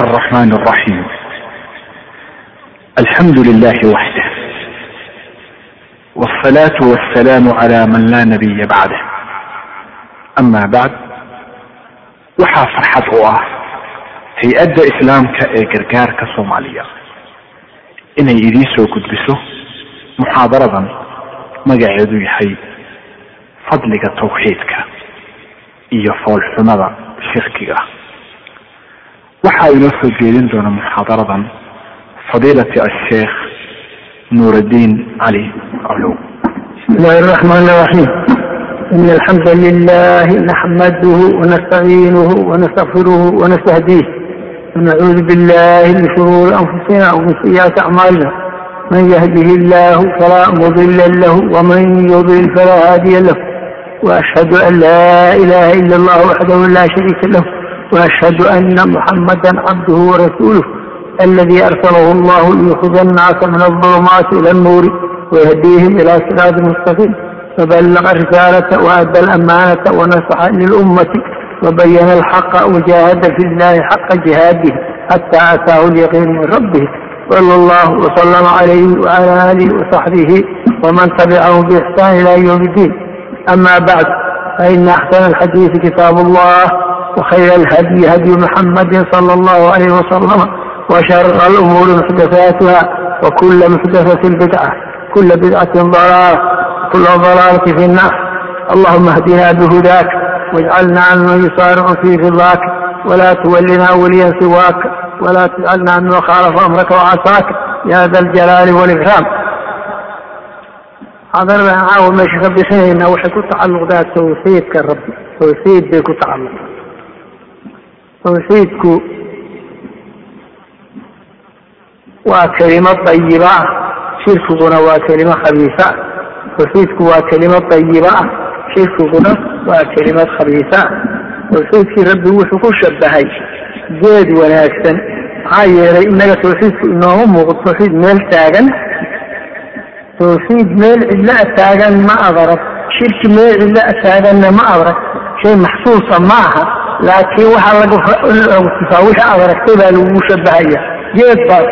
الرحمن الرحيم الحمد لله وحده والصلاة والسلام على من لا نبي بعده أما بعد waxaa farxad u ah hay-adda islaamka ee gargaarka soomaaliya inay idiin soo gudbiso muxaadaradan magaceedu yahay fadliga tawxiidka iyo foolxumada shirkiga waxaa inoo soo jeedin doona muxaadaradan fadiilati asheekh nuuraddiin cali colow bismillahi araxmaan iraxiim in alxamda lilahi naxmaduhu wanastaciinuhu wanastakfiruhu wanastahdiih wanacuudu billahi min shuruuri anfusina wamin sayiaati acmaalina man yahdihi illaahu falaa mudila lahu waman yudil falaa haadiya lahu. Waashhadu an laa ilaaha ila allah waxdahu laa shariika lahu. وأشهد أن محمدا عبده ورسوله الذي أرسله الله ليخرج الناس من الظلمات إلى النور ويهديهم إلى صراط مستقيم فبلغ الرسالة وأدى الأمانة ونصح للأمة وبين الحق وجاهد في الله حق جهاده حتى أتاه اليقين من ربه صلى الله وسلم عليه وعلى آله وصحبه ومن تبعه بإحسان إلى يوم الدين أما بعد فإن أحسن الحديث كتاب الله وخير الهدي هدي محمد صلى الله عليه وسلم وشر الأمور محدثاتها وكل محدثة بدعة كل بدعة ضلالة كل ضلالة في النار اللهم اهدنا بهداك واجعلنا عمن يسارع في رضاك ولا تولنا وليا سواك ولا تجعلنا ممن خالف امرك وعصاك يا ذا الجلال والاكرام هذا انا ما شيخ بسنين waxay ku tacalluqdaa tawxiidka rabbi tawxiid bay ku tacalluqdaa tawxiidku waa kelimo dayiba ah shirkiguna waa kelimo khabiisa. Tawxiidku waa kelimo dayiba ah shirkiguna waa kelimad khabiisa. Tawxiidkii rabbi wuxuu ku shabahay geed wanaagsan. Maxaa yeelay innaga tawxiidku inooma muuqdo tawxiid meel taagan. Tawxiid meel cidla taagan ma adarag shirki meel cidla taaganna ma adarag shay maxsuusa ma laakiin waxaa lagu tusaa wixii aad aragtay baa lagu shabahaya geed baas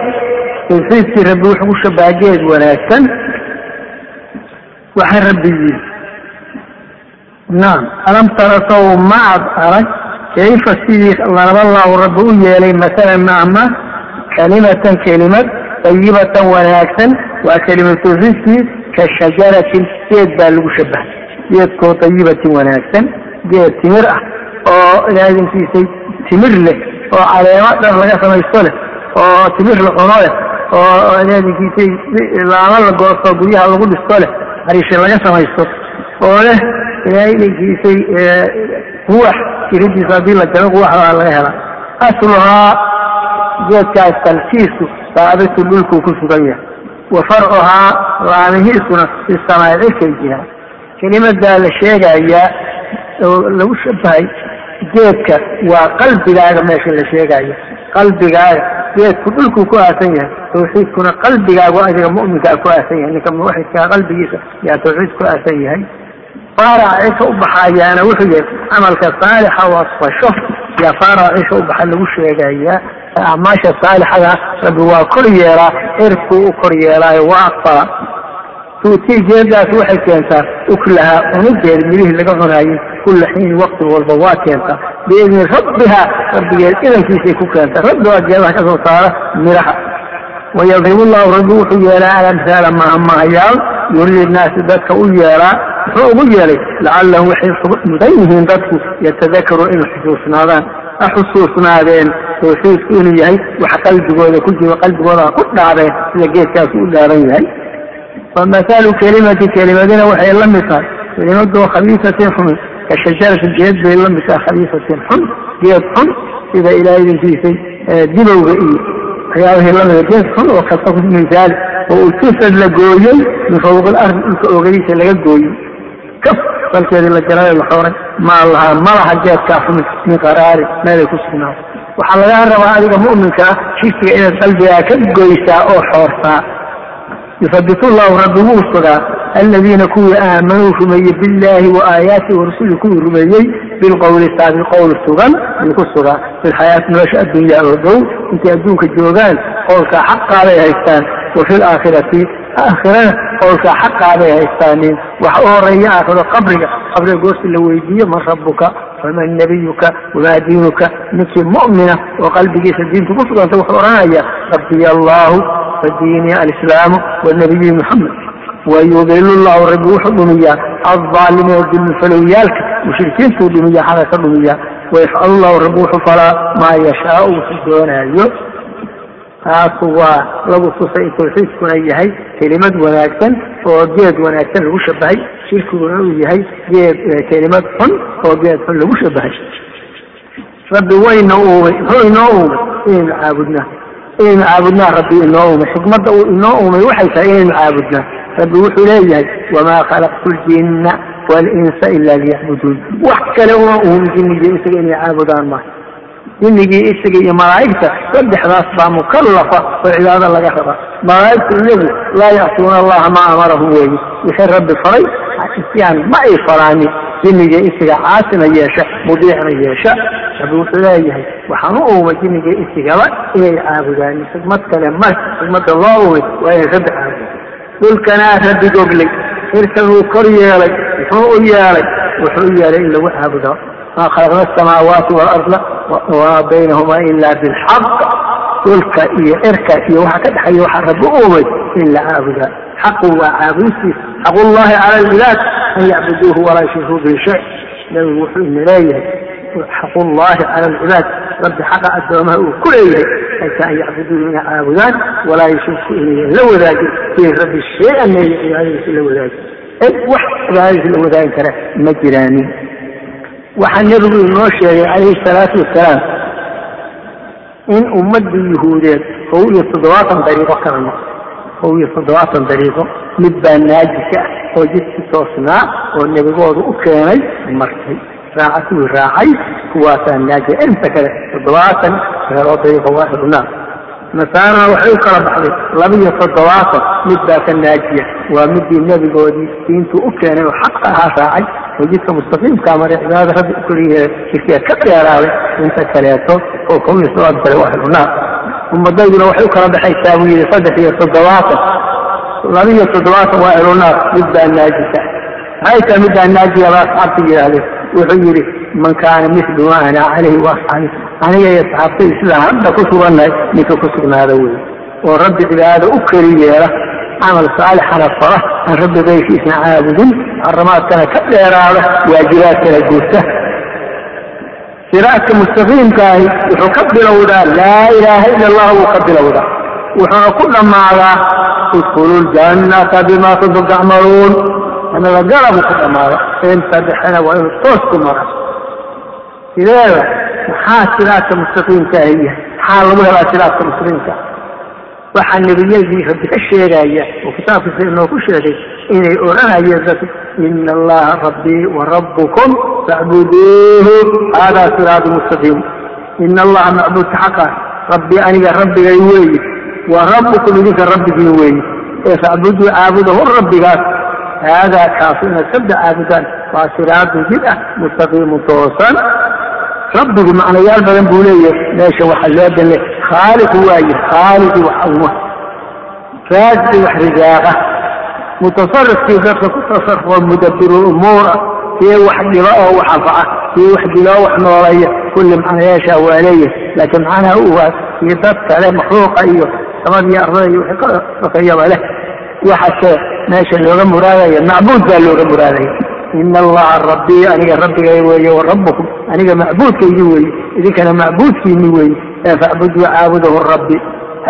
tawxiidkii rabbi wuxuu ku shabaha geed wanaagsan waxaa rabbi yiri naam alam tara sow ma ad arag kayfa sidii lalaballahu rabbi u yeelay masalan ama kalimatan kelimad dayibatan wanaagsan waa kelimad tawxiidkii ka shajaratin geed baa lagu shabahay geedkoo dayibatin wanaagsan geed timir ah oo ilaadankiisay timir leh oo caleemo dhan laga samaysto leh oo timir la cuno leh oo ilaadankiisay laamo la goosto guryaha lagu dhisto leh hariishe laga samaysto oo leh ilaadankiisay quwax jiridiisa haddii la jaro quwax baa laga helaa. Asluhaa geedkaas talkiisu saabitu dhulkuu ku sugan yahay. Wa farcuhaa laamihiisuna fi samaa cirkay kelimadaa la sheegayaa oo lagu shabahay geedka waa qalbigaaga meesha la sheegayo qalbigaaga geedku dhulkuu ku aasan yahay tawxiidkuna qalbigaagu adiga mu'minkaa ku aasan yahay ninka muwaxidkaa qalbigiisa yaa tawxiid ku aasan yahay. Faaraca u baxayaana wuxuu yahay camalka saalixa wasfasho yaa faaraca u baxa lagu sheegayaa acmaasha saalixada rabbi waa kor yeelaa cirkuu u kor yeelaayo waa aqbala tuutii geedaas waxay keentaa uklahaa cunudeed midihii laga cunaayey kulla xiin waqti walba waa keentaa. Biidni rabbiha rabbigeed idankiisay ku keentaa rabbi waa geedaha ka soo saara miraha. Wayadribu llahu rabbi wuxuu yeelaa alamhaala mahamahayaal yurii naasi dadka u yeelaa muxuu ugu yeelay lacallahum waxay mudan yihiin dadku yatadakaru inay xusuusnaadaan. Ha xusuusnaadeen tawxiidku inuu yahay wax qalbigooda ku jiro qalbigooda ha ku dhaadeen sida geedkaasu u dhaaran yahay wa mathalu kelimati kelimadina waxay la mid tahay kelimadoo khabiisatin xun ka shajarati geed bay la mid tahay khabiisatin xun geed xun sida ilaahidinkiisay dilowga iyo waxyaabahii lamida geed xun oo kasta ku misaali oo ultusad la gooyey min fawq alardi dhulka oogadiisa laga gooyey kaf salkeedii la jarayo la xooray maa lahaa malaha geedkaa xumi min qaraari meelay ku sugnaato waxaa lagaa rabaa adiga mu'minka ah shirkiga inaad ka goysaa oo yusabitu llahu rabbi wuu sugaa aladiina kuwii aamanuu rumeeyey billaahi wa aayaatihi warasuli kuwii rumeeyey bilqowli saabi qowl sugan ay ku sugaan filxayaati nolosha adduunyaa oo dhow intay adduunka joogaan qowlkaa xaqaaday haystaan wa fi laakhirati aakhirana qowlkaa xaqaaday haystaanin wax u horreeya aakhiro qabriga. Qabriga goosti la weydiiyo man rabuka waman nabiyuka wamaa diinuka? Ninkii mu'mina oo qalbigiisa diinta ku suganta wuxuu odhanaya rabbiya allahu wa diini alislaamu wanabiyi muxamed wayudilu llahu rabbi wuxuu dhumiyaa. Alظaalimiina dulmifalowyaalka mushrikiintuu dhumiya xaqa ka dhumiya wayafcalu llahu rabbi wuxuu falaa maa yashaau wuxuu doonaayo taasu waa lagu tusay tawxiidkuna yahay kelimad wanaagsan oo geed wanaagsan lagu shabahay shirkiguna uu yahay geed kelimad xun oo geed xun lagu shabahay rabbi wayna uumay muxuu inoo uumay inaynu caabudnaa inaynu caabudnaa rabbi inoo uumay xikmadda uu inoo uumay waxay tahay inaynu caabudnaa rabbi wuxuu leeyahay wamaa khalaqtu ljinna walinsa ila liyacbuduun wax kale uma uumin jinnigiyo isaga inay caabudaan maaha jinnigii isaga iyo malaa'igta saddexdaas baa mukallafa oo cibaado laga raba. Malaa'igtu iyagu laa yacsuuna allaha maa amarahum weeye wixii rabbi faray isyaan ma ay faraanin jinniga isiga caasina yeesha mudiicna yeesha rabbi wuxuu leeyahay waxaan u uumay jinniga isigaba inay caabudaan. Xikmad kale male xikmadda loo uumay waa inay rabbi caabudaan. Dhulkanaa rabbi goglay xirkan uu kor yeelay muxuu u yeelay wuxuu u yeelay in lagu caabudo khalaqna asamaawaati waalarda wamaa baynahumaa ila bilxaq dhulka iyo cirka iyo waxa ka dhexeeya waxaa rabbi u uumay in la caabudaa xaqu waa caabudistiis xaqullahi cala alcibaad an yacbuduuhu walaa yushrikuu bihi shay. Nabigu wuxuu ina leeyahay xaqullahi cala alcibaad rabbi xaqa addoomaha uu ku leeyahay ayta an yacbuduuhu inay caabudaan walaa yushriku inayan la wadaagin. Bihi rabbi shay-an inay cibaadadiisa la wadaagin. Wax cibaadadiisa la wadaagin kara ma jiraanin waxaa nebigu inoo sheegay calayhi salaatu wasalaam in ummadii yuhuudeed kow iyo toddobaatan dariiqo kala noqo kow iyo toddobaatan dariiqo mid baa naajika ah oo jidkii toosnaa oo nebigoodu u keenay martay. Raaca raacay kuwaasaa naajiya inta kale toddobaatan meeloo dariiqo waaxidunaa nasaarana waxay u kala baxday labiyo toddobaatan mid baa ka naajiya. Waa midii nebigoodii diintuu u keenay oo xaqa ahaa raacay oo jidka mustaqiimkaa maray cibaadada rabbi u keliya shirkiga ka dheeraaday inta kaleeto oo kale waaxidunaa ummadayduna waxay u kala baxaysaa buu yidhi saddex iyo toddobaatan. Labiyo toddobaatan waa elunaar mid baa naajisa. Maxay tahay middaa naajiya baa asxaabta yidhaahdeen? Wuxuu yidhi man kaana mislu ma ana calayhi wa asxaabi aniga iyo asxaabtay sidaan hadda ku sugannahay ninka ku sugnaada wey oo rabbi cibaadada u keli yeela camal saalixana fara aan rabbi keyrkiisna caabudin xaramaadkana ka dheeraada waajibaadkana guurta siraadka mustaqiimkaahi wuxuu ka bilowdaa laa ilaaha ila allah wuu ka bilowdaa wuxuuna ku dhammaadaa udkhulu ljannata bima kuntum tacmaluun annaga garabuu ku dhammaada inta dhexena waa inuu toos ku mara sideeda maxaa siraadka mustaqiimkaahi yahay maxaa lagu helaa siraadka mustaqiimka waxaa nebiyadii rabbi ka sheegaya oo kitaabkiisa inoo ku sheegay inay odhanayeen dadku ina allaha rabbii wa rabbukum facbuduuhu haadaa siraadu mustaqiim ina allaha macbuudka xaqa rabbii aniga rabbigay weeye wa rabbukum idinka rabbigiin weeye ee facbuduu caabudahu rabbigaas haadaa kaasu inaad sabda caabudaan waa siraadun jid ah mustaqiimun toosan rabbigu macnayaal badan buu leeyahay meesha waxaa loo danle khaaliqu waaye khaaliqi wax uma raasqi wax risaaqa mutasarifkii dadka ku tasarufo mudabiru umuura kii wax dhiba oo wax anfaca kii wax diloo wax nooleeya kulli macnayaashaa waa leeyahay laakiin macnaha u waa kii dad kale makhluuqa iyo samadii ardada iyo wixii ka sokeeyaba leh waxase meesha looga muraadaya macbuud baa looga muraadaya ina allaha rabbii aniga rabbigay weeye wa rabbukum aniga macbuudkaygi weeye idinkana macbuudkiini weeye ee facbuduu caabudahu rabbi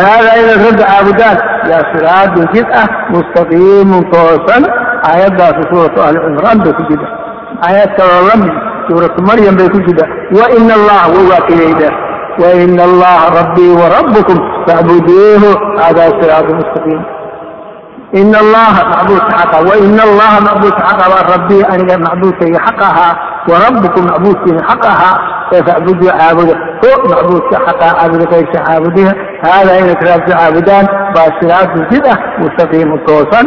haadaa inaad rabbi caabudaan yaa siraadun jid ah mustaqiimun toosan aayaddaasi suuratu ahli cimraan bay ku jida aayad kaloo la mid maryam bay ku jida wa ina allaha wawaakilayda wa ina allaha rabbii wa rabbukum facbuduuhu haadaa siraatu mustaqiim ina allaha macbuudka xaqa wa ina allaha macbuudka xaqa baa rabbii aniga macbuudkayga xaq ahaa wa rabbukum macbuudkiina xaq ahaa ee facbuduu caabuda ho macbuudka xaqaa caabuda kayrka caabudiha haadaa inay kiraabta caabudaan baa siraatu jid ah mustaqiimu toosan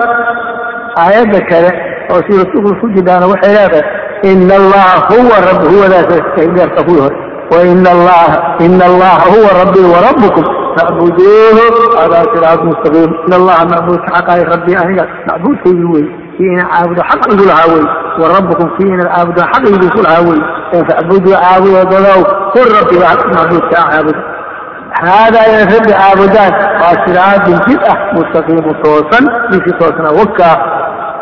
aayadda kale oo suuratuul ku jirtaana waxay leedahay ina allaha huwa rabbi huwadaasdeerta kuwii hore waina allaha ina allaha huwa rabbii warabbukum facbuduuhu adaa siraat mustaqiim ina allaha macbuudka xaqaay rabbii aniga macbuudkaygii wey kii ina caabudo xaq igu lahaa wey wa rabbukum kii ina caabudo xaq idiinku lahaa wey facbuduu caabudo dadow kun rabbiga macbuudka caabudo haadaa inay rabbi caabudaan waa siraadin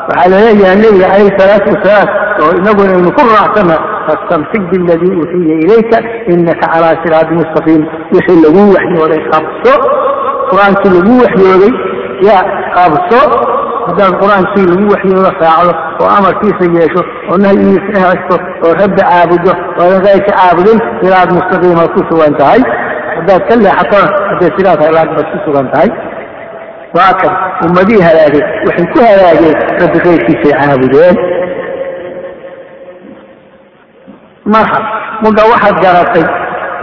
waxaa la leeyahay nebiga calayhi salaatu wasalaam oo inaguna aynu ku raacsanna fastamsik biladii uuxiya ilayka inaka calaa siraati mustaqiim. Wixii laguu waxyooday qabso qur'aankii laguu waxyooday yaa qabso haddaad qur'aankii lagu waxyoodo raacdo oo amarkiisa yeesho oo nahyigiisa haysto oo rabbi caabudo oodan qayrka caabudin siraad mustaqiimaad ku sugan tahay. Haddaad ka leexatona hadday baad ku sugan tahay waa kan ummadihii halaagay waxay ku halaageen rabbi qayrkiisay caabudeen. Marxab muga waxaad garatay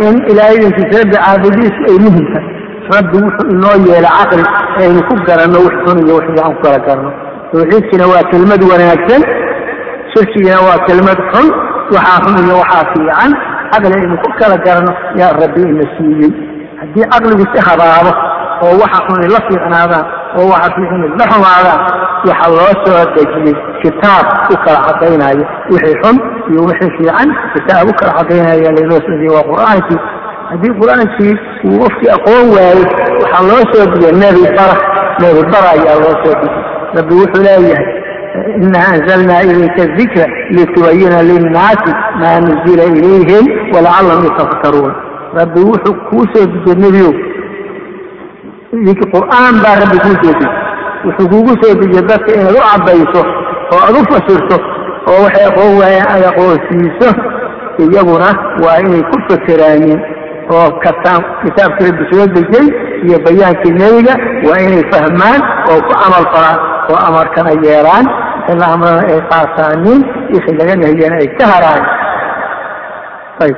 in ilaahaydankiisa rabbi caabudiisu ay muhimtahay rabbi wuxuu inoo yeelay caqli aynu ku garanno wax xun iyo wax fiican ku kala garanno. Tawxiidkiina waa kelmad wanaagsan shirkigiina waa kelmad xun waxaa xun iyo waxaa fiican. Caqli aynu ku kala garanno yaa rabbi ina siiyey. Haddii caqligu si habaabo oo waxa xun la fiicnaadaan oo waxa fiican la xumaadaan waxa loo soo dejiyey kitaab u kala cadaynayo wixii xun iyo wixii fiican kitaab u kala cadaynaya laynoo soo dejiyey waa qur'aankii. Haddii qur'aankii uu qofkii aqoon waayey waxaa loo soo diyey nebi bara nebi bara ayaa loo soo diyey rabbi wuxuu leeyahay ina anzalnaa ilayka dikra litubayina linnaasi maa nuzila ilayhim walacallahum yatafakkaruun. Rabbi wuxuu kuu soo dejiyey nebiyow idinki qur'aan baa rabbi kuu soo dejiyey wuxuu kugu soo dejiyey dadka inaad u cabayso oo aad u fasirto oo waxay aqoon waayeen aad aqoonsiiso. Iyaguna waa inay ku fakeraaniin oo kataan kitaabkii rabbi soo dejiyey iyo bayaankii nebiga. Waa inay fahmaan oo ku camal falaan oo amarkana yeelaan. Wixii la amrana ay qaataaniin wixii laga nahiyana ay ka haraan. Ayb.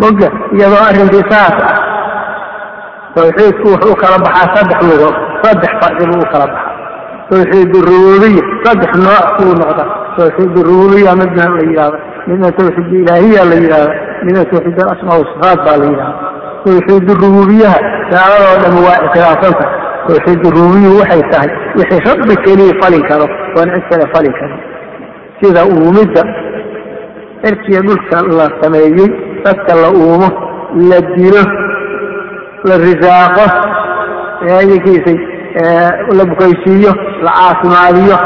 Moga iyadoo arrinkii saas ah tawxiidku wuxuu kala baxaa saddex lugood saddex farci buu u kala baxaa. Tawxiid rububiya saddex nooc buu noqda tawxiid rububiya midna la yidhahda midna tawxiid ilaahiya la yidhahda midna tawxiid alasmaa wasifaat baa la yidhahda tawxiid rububiyaha gaaladoo dhan waa ikhtilaafsanta tawxiid rububiya waxay tahay wixii rabbi keliya falin karo oon cid kale falin karo. Sida uumidda cirkiya dhulka la sameeyey dadka la uumo la dilo la risaaqo eedankiisay la bukaysiiyo la caafimaadiyo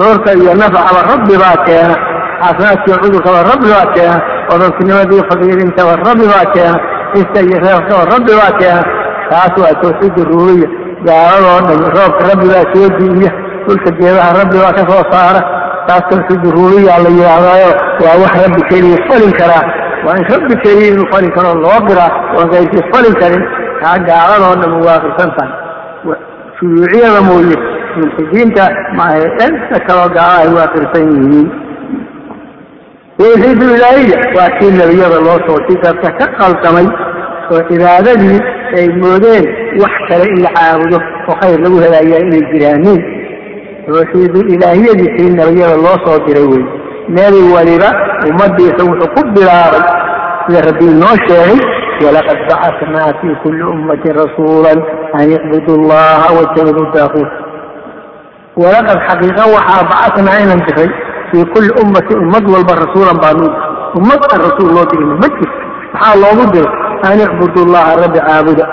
lorka iyo nafcaba rabbi baa keena caafimaadkiiyo cudurkaba rabbi baa keena odontinimadiiyo faqiirintaba rabbi baa keena iska iyo reerkaba rabbi baa keena taas waa tawxiid ruubiya gaaladoo dhan roobka rabbi baa soo diiya dhulka geedaha rabbi baa ka soo saara taas tawxiid ruubiya la yidhaahdayo waa wax rabbi keliya falin karaa waa in rabbi keliya inuu falin karo loo diraa oon qayrkiis falin karin taa gaaladoo dhan waaqisan tahay. Shuyuuciyada mooye mulxidiinta maahe dhanka kaloo gaalaha ay waaqirsan yihiin. Tawxiidu ilaahiya waa kii nebiyada loo soo si dadka ka qaldamay oo cibaadadii ay moodeen wax kale in la caabudo oo khayr lagu helaayaa inay jiraaniin tawxiidu ilaahiyadii kii nebiyada loo soo diray wey nebi waliba ummadiisa wuxuu ku bilaabay sida rabbi inoo sheegay walaqad bacatnaa fii kulli ummatin rasuula an icbudu llaha wajtanibu daaquut walaqad xaqiiqa waxaa bacatnaa inaan diray fii kulli ummatin ummad walba rasuulan baanu ummad aan rasuul loo dirin ma jirto. Maxaa loogu diray an icbudu llaha rabbi caabuda.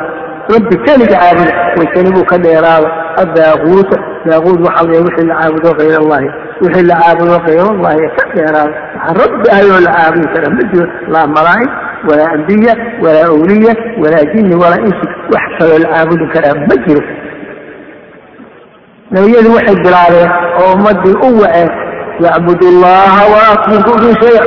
Rabbi keliga caabuda wajtanibuu ka dheeraada. Addaaquuta daaquut waxaa la wixii la caabudo kayr allahi wixii la caabudo kayr allahi ka dheeraada waxaan rabbi ahay oo la caabudi kara ma jiro laa malaa'ig walaa ambiya walaa awliya walaa jinni walaa insi wax kaloo la caabudi karaa ma jiro nebiyadu waxay bilaabeen oo ummadii u waceen yacbud allaha walaa tushriku bi shay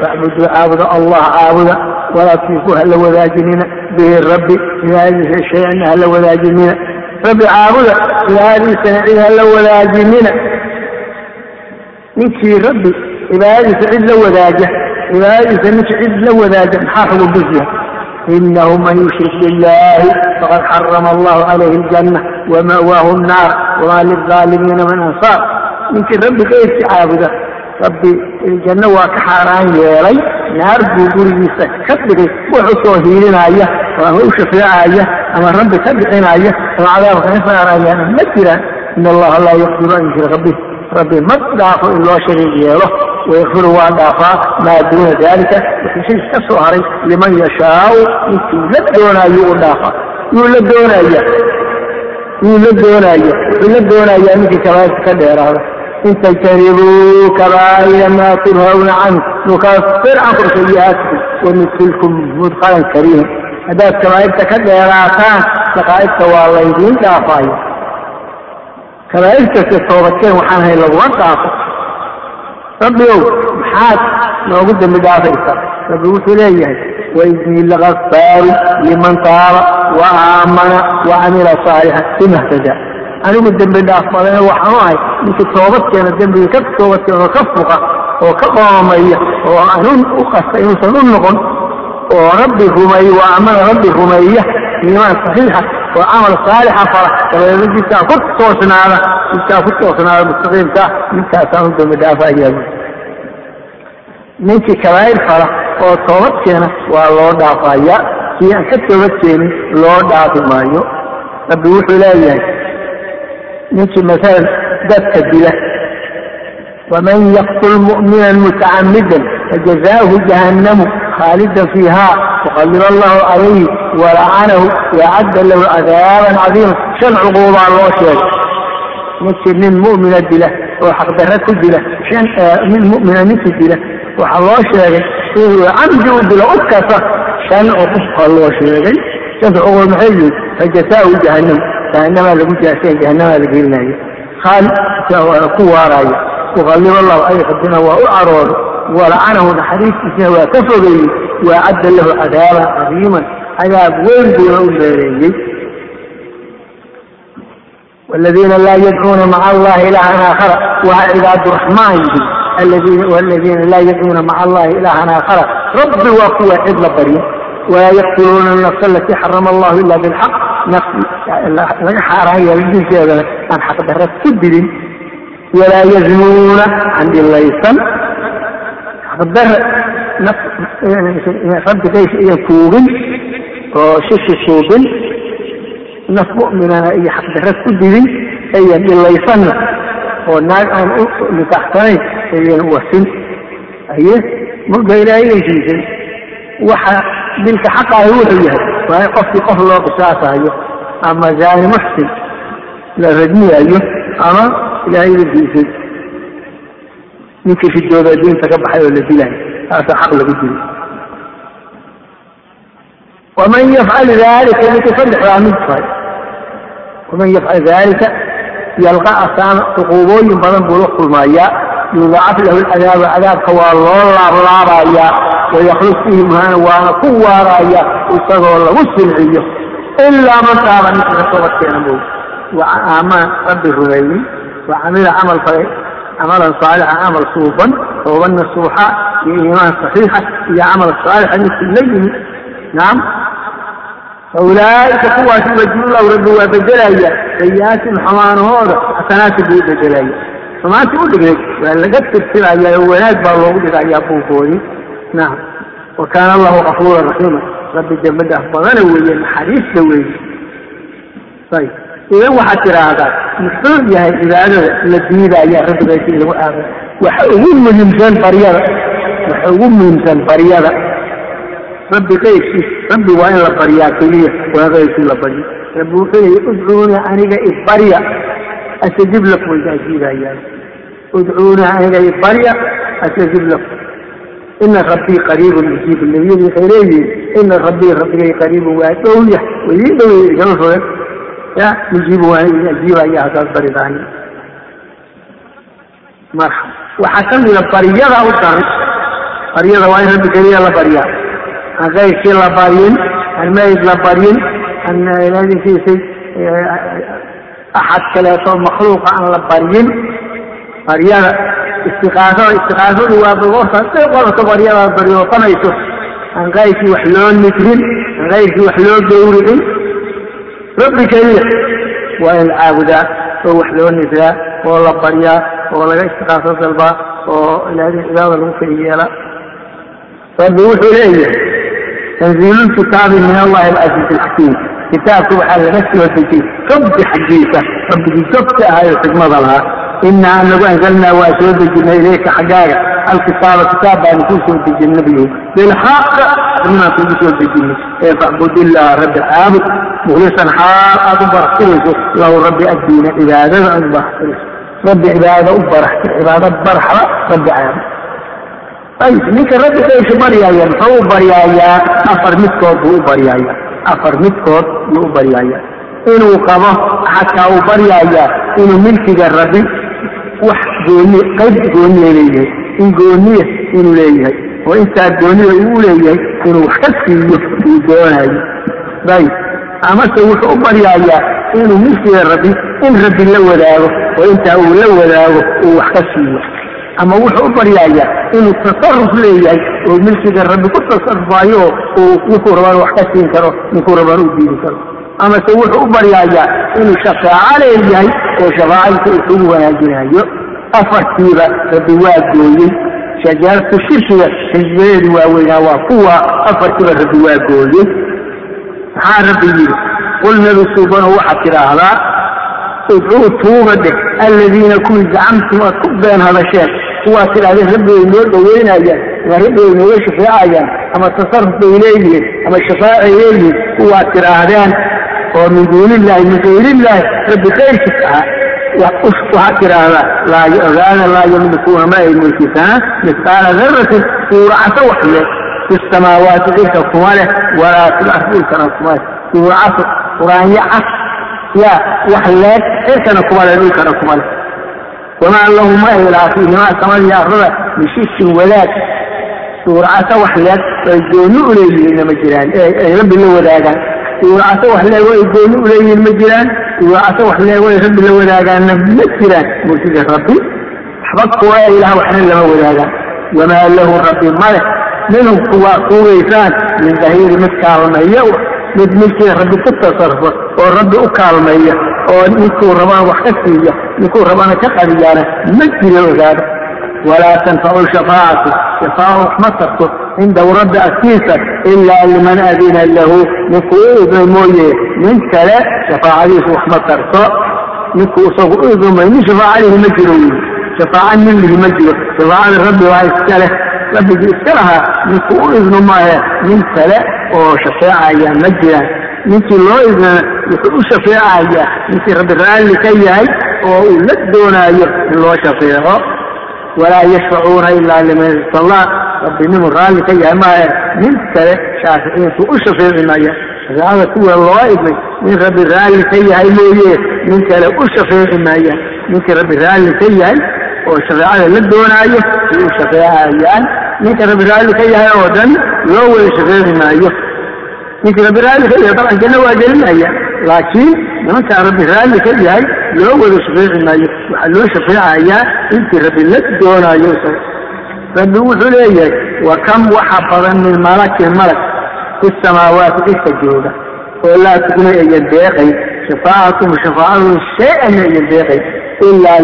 facbuduu caabuda allah caabuda walaa tushriku hala wadaajinina bihi rabbi ilaahadiisa shay-an hala wadaajinina rabbi caabuda ilaahadiisana cid hala wadaajinina. Ninkii rabbi cibaadadiisa cid la wadaaja cibaadadiisa ninka cid la wadaaja maxaa xugubiya inahu man yushrik billahi faqad xarama allahu calayhi aljanna wama'waahu nnaar wamaa lilظaalimiina min ansaar. Ninkii rabbi keyrkii caabuda rabbi janno waa ka xaaraan yeelay naar buu gurigiisa ka dhigay wax u soo hiilinaya oo ama u shafeecaya ama rabbi ka dhicinaya ama cadaabka ka saarayana ma jiraan in allaha laa yakfiru an yushraka bih. Rabbi ma dhaafo in loo shariig yeelo wayakfiru waa dhaafaa maa duuna dalika wixii shay ka soo haray liman yashaau ninkii la doonaayo u dhaafa. Yuu la doonaya yuu la doonaya wuxuu la doonayaa ninkii kabaa'irta ka dheeraada kabaa'ira maa tunhawna canhu nukafir cankum sayi'aatikum wanudkilkum mudkalan kariima haddaad kabaa'irta ka dheeraataan daqaa'irta waa laydiin dhaafaayo. Kabaa'irtase toobadkeen waxaan hay laguma dhaafo. Rabbi ow maxaad noogu dambi dhaafaysa rabbi wuxuu leeyahay waidnii lagafaaru liman taaba wa aamana wa camila anigu dembi dhaaf badana waxaanu ahay ninkii toobadkeena dembiga ka toobadkeena oo ka fuqa oo ka qoomaya oo aan u qasta inuusan u noqon oo rabbi rumeeye wa aamana rabbi rumeeya iimaan saxiixa oo camal saalixa fala dabeedna jidkaa ku toosnaada jidkaa ku toosnaada mustaqiimka ninkaasaan u dambi dhaafayaa ninkii kabaa'ir fala oo toobadkeena waa loo dhaafaya kii aan ka toobadkeenin loo dhaafi maayo. Rabbi wuxuu leeyahay ninkii masalan dadka dila waman yaqtul mu'minan mutacamidan fajazaauhu jahannamu khaalidan fiiha waqadiba allahu calayhi walacanahu waacadda lahu cadaaban cadiima shan cuquubaa loo sheegay ninkii nin mu'mina dila oo xaqdarra ku dila shan nin mu'mina ninkii dila waxaa loo sheegay inuu camdi u dilo u shan cuqub baa loo sheegay shanta cuquub maxay yihiin fajasaau jahannam jahannamaa lagu jaaseen jahannamaa la gelinaayo qaal ku waarayo uqallib allahu ayxudina waa u caroodo walacanahu naxariistiisina waa ka fogeeyey waa cadda lahu cadaaban cadiiman cadaab weyn buuna u meeleeyey والذين لا يدعون مع الله إلها آخر. وها عباد الرحمن الذين والذين لا يدعون مع الله إلها آخر. ربي وقوة إذ بريء ولا يقتلون النفس التي حرم الله إلا بالحق نفس لا حرام يلجن كذا عن حق درس كبد ولا يزنون عند الله يسن حق در نفس رب ليس يكون وشش الشوبن naf mu'minana iyo xaqdarad ku dilin ayan ilaysanna oo naag aan u nikaxsanayn ayan wasin aye marba ilaahay heshiisay waxa dilka xaqaahi wuxuu yahay waa in qofkii qof loo qisaasayo ama zaani muxsin la rajmiyayo ama ilaahay heshiisay ninkii fidooda diinta ka baxay oo la dilayo taasaa xaq lagu dili ومن يفعل ذلك يتصدق عن مدفع ومن يفعل ذلك يلقى أسام عقوبوين بدن بلوخ المايا يضاعف له العذاب عذاب كوال الله الله ويخلص فيه مهانا وانا كوا رايا وصغر الله والسلعية إلا من تاب من تصوت كينمو وآمان ربي الرغيم وعمل عمل فريق عملا صالحا عمل صوبا وظن الصوحاء بإيمان صحيحة هي عمل صالح مثل الليل نعم فأولئك قوة بدل الله رب وبدلايا سيئات حمان هذا حسنات بي بدلايا فما تقول لك ولا nacam wakaan allahu kafuura raxiima rabbi dembidhaaf badana weeye naxariista weeye ayb idan waxaad tidhaahdaa muxuu yahay cibaadada la diidaya rabbigaasi lagu aamin waxa ugu muhiimsan baryada waxa ugu muhiimsan baryada rabbi qaybkiis rabbi waa in la baryaa keliya waa qaybkii la baryo rabbi wuxuu leeyay udcuuna aniga ibarya astajib lakum wayka ajiibayaan udcuuna aniga ibarya astajib أجيب أيام ادعوني أنيق إبريا أستجيب لكم إن ربي قريب يجيب النبي بخيره إن ربي ربي قريب وأدعوني ويدعوني كما يا نجيب وأنيق أجيب أيام هذا البريداني مرحبا وحسن لبريا أوتر بريا وين ربي كريا لبريا غير la baryin الميت la baryin ladiisiisay axad kaleeto makhluuqa aan la baryin baryada istiqaasada istiqaasadu waa qodato baryadaad baryootanayso aan qayrkii wax loo nifrin aan qayrkii wax loo gowricin rabbi keliya waa in la caabudaa oo wax loo nifraa oo la baryaa oo laga istiqaaso dalbaa oo ilaahay cibaada lagu keli yeela. Rabbi wuxuu leeyahay tanziilu kitaabi min allahi alcasiiz alxakiim. Kitaabka waxaa laga soo dejiyey rabbi xaggiisa rabbigii jogta ahayo xikmada lahaa inaa anagu anzalnaa waa soo dejinay ilayka xaggaaga alkitaaba kitaab baanu kuu soo dejin nabigu bilxaq arrimaan kugu soo dejinay ee facbud illaha rabbi caabud mukhlisan xaal aad u baraxtirayso lahu rabbi addiina cibaadada aad u baraxtirayso rabbi cibaado u baraxtir cibaado baraxda rabbi caabud ayib ninka rabbi kaysha baryaaya muxuu u baryaayaa afar midkood buu u baryaayaa afar midkood buu u baryaayaa inuu qabo xataa uu baryaayaa inuu milkiga rabbi wax gooni qayb gooniya leeyahay in gooniya inuu leeyahay oo intaa goonida uu leeyahay inuu ka siiyo uu doonayo. Ayib amase wuxuu u baryaayaa inuu milkiga rabbi in rabbi la wadaago oo intaa uu la wadaago uu wax ka siiyo ama wuxuu u baryaayaa inuu tasaruf leeyahay oo milkiga rabbi ku tasarufaayo oo uu ninkuu rabaan wax ka siin karo ninkuu rabaan u diidi karo amase wuxuu u baryaayaa inuu shafaaco leeyahay oo shafaacadiisa uu kugu wanaajinayo afartiiba rabbi waa gooyey. Shajaaratu shirkiga xisbadeedu waaweynaa waa kuwa afartiiba rabbi waa gooyey. Maxaa rabbi yidhi qul nabi suubano waxaad tidhaahdaa idcuu tuuga dheh alladiina kuwii zacamtum aad ku been hadasheen kuwaad tidhahdeen rabbi way noo dhoweynayaan ama rabbi way nooga shafeecayaan ama tasaruf bay leeyihiin ama shafaacay leeyihiin kuwaad tidhaahdeen oo min duunillaahi min gayrillaahi rabbi kayrkiis ahaa waxaad tidhaahdaa laa ogaana laa yamlikuuna ma ay mulkisaan misqaala daratin suuracaso wax leh fi samaawaati dhulka kuma leh walaa fil ardi dhulkana kuma leh suuracaso quraanyo cas yaa wax leeg cirkana kuma leh dhulkana kuma leh wamaa lahu ma ay lahaa fiihimaa samadiyo ardada mishirkin wadaag suuracaso wax leeg ay gooni u ma jiraan ay rabbi la wadaagaan suuracaso wax leeg ay gooni u leeyihiin ma jiraan. Suuracaso wax leeg ay rabbi la wadaagaanna ma jiraan. Mulkiga rabbi waxba kuwa ilaah waxna lama wadaagaan. Wamaa lahu rabbi male. Minhum kuwa kuugaysaan min dahiiri mid kaalmeeya mid milkiga rabbi ku tasarufo oo rabbi u kaalmeeya oo ninkuu rabaan wax ka siiya ninkuu rabana ka qadiyaana ma jiro ogaada lahu ninkuu u idmay mooye nin kale shafaacadiisu wax ma tarto ninkuu isagu u idmay nin shafaacadihi ma jiro wy shafaaca nin lihi ma jiro shafaacada rabbi waa iska leh rabbigii iska lahaa ninkuu u idno maahe nin kale oo shafeecaya ma jiraan ninkii loo idnana wuxuu u shafeecayaa ninkii rabbi raalli ka yahay oo uu la doonaayo in loo walaa yashfacuuna ilaa liman irtallah rabbinimu raalli ka yahay maahe. Nin kale shaaficiintu u shafeeci maya shafeecada kuwa loo idmay nin rabbi raalli ka yahay mooye. Nin kale u shafeeci maaya ninkii rabbi raalli ka yahay oo shafeecada la doonaayo ay u shafeecayaan ninka rabbi raalli ka yahay oo dhan loo wada shafeeci maayo. Ninkii rabbi raalli ka yahay dabcan janno waa gelinaya laakiin nimankaa rabbi raalli ka yahay loo wada shafeeci maayo waxaa loo shafeecayaa intii rabbi la doonaayo rabbi wuxuu leeyahay wa kam waxa badan min malakin malag fi samaawaati dhirka jooga oo laa tugna ayan deeqayn shafaacatum shafaacadu shay-an ayan deeqayn ilaa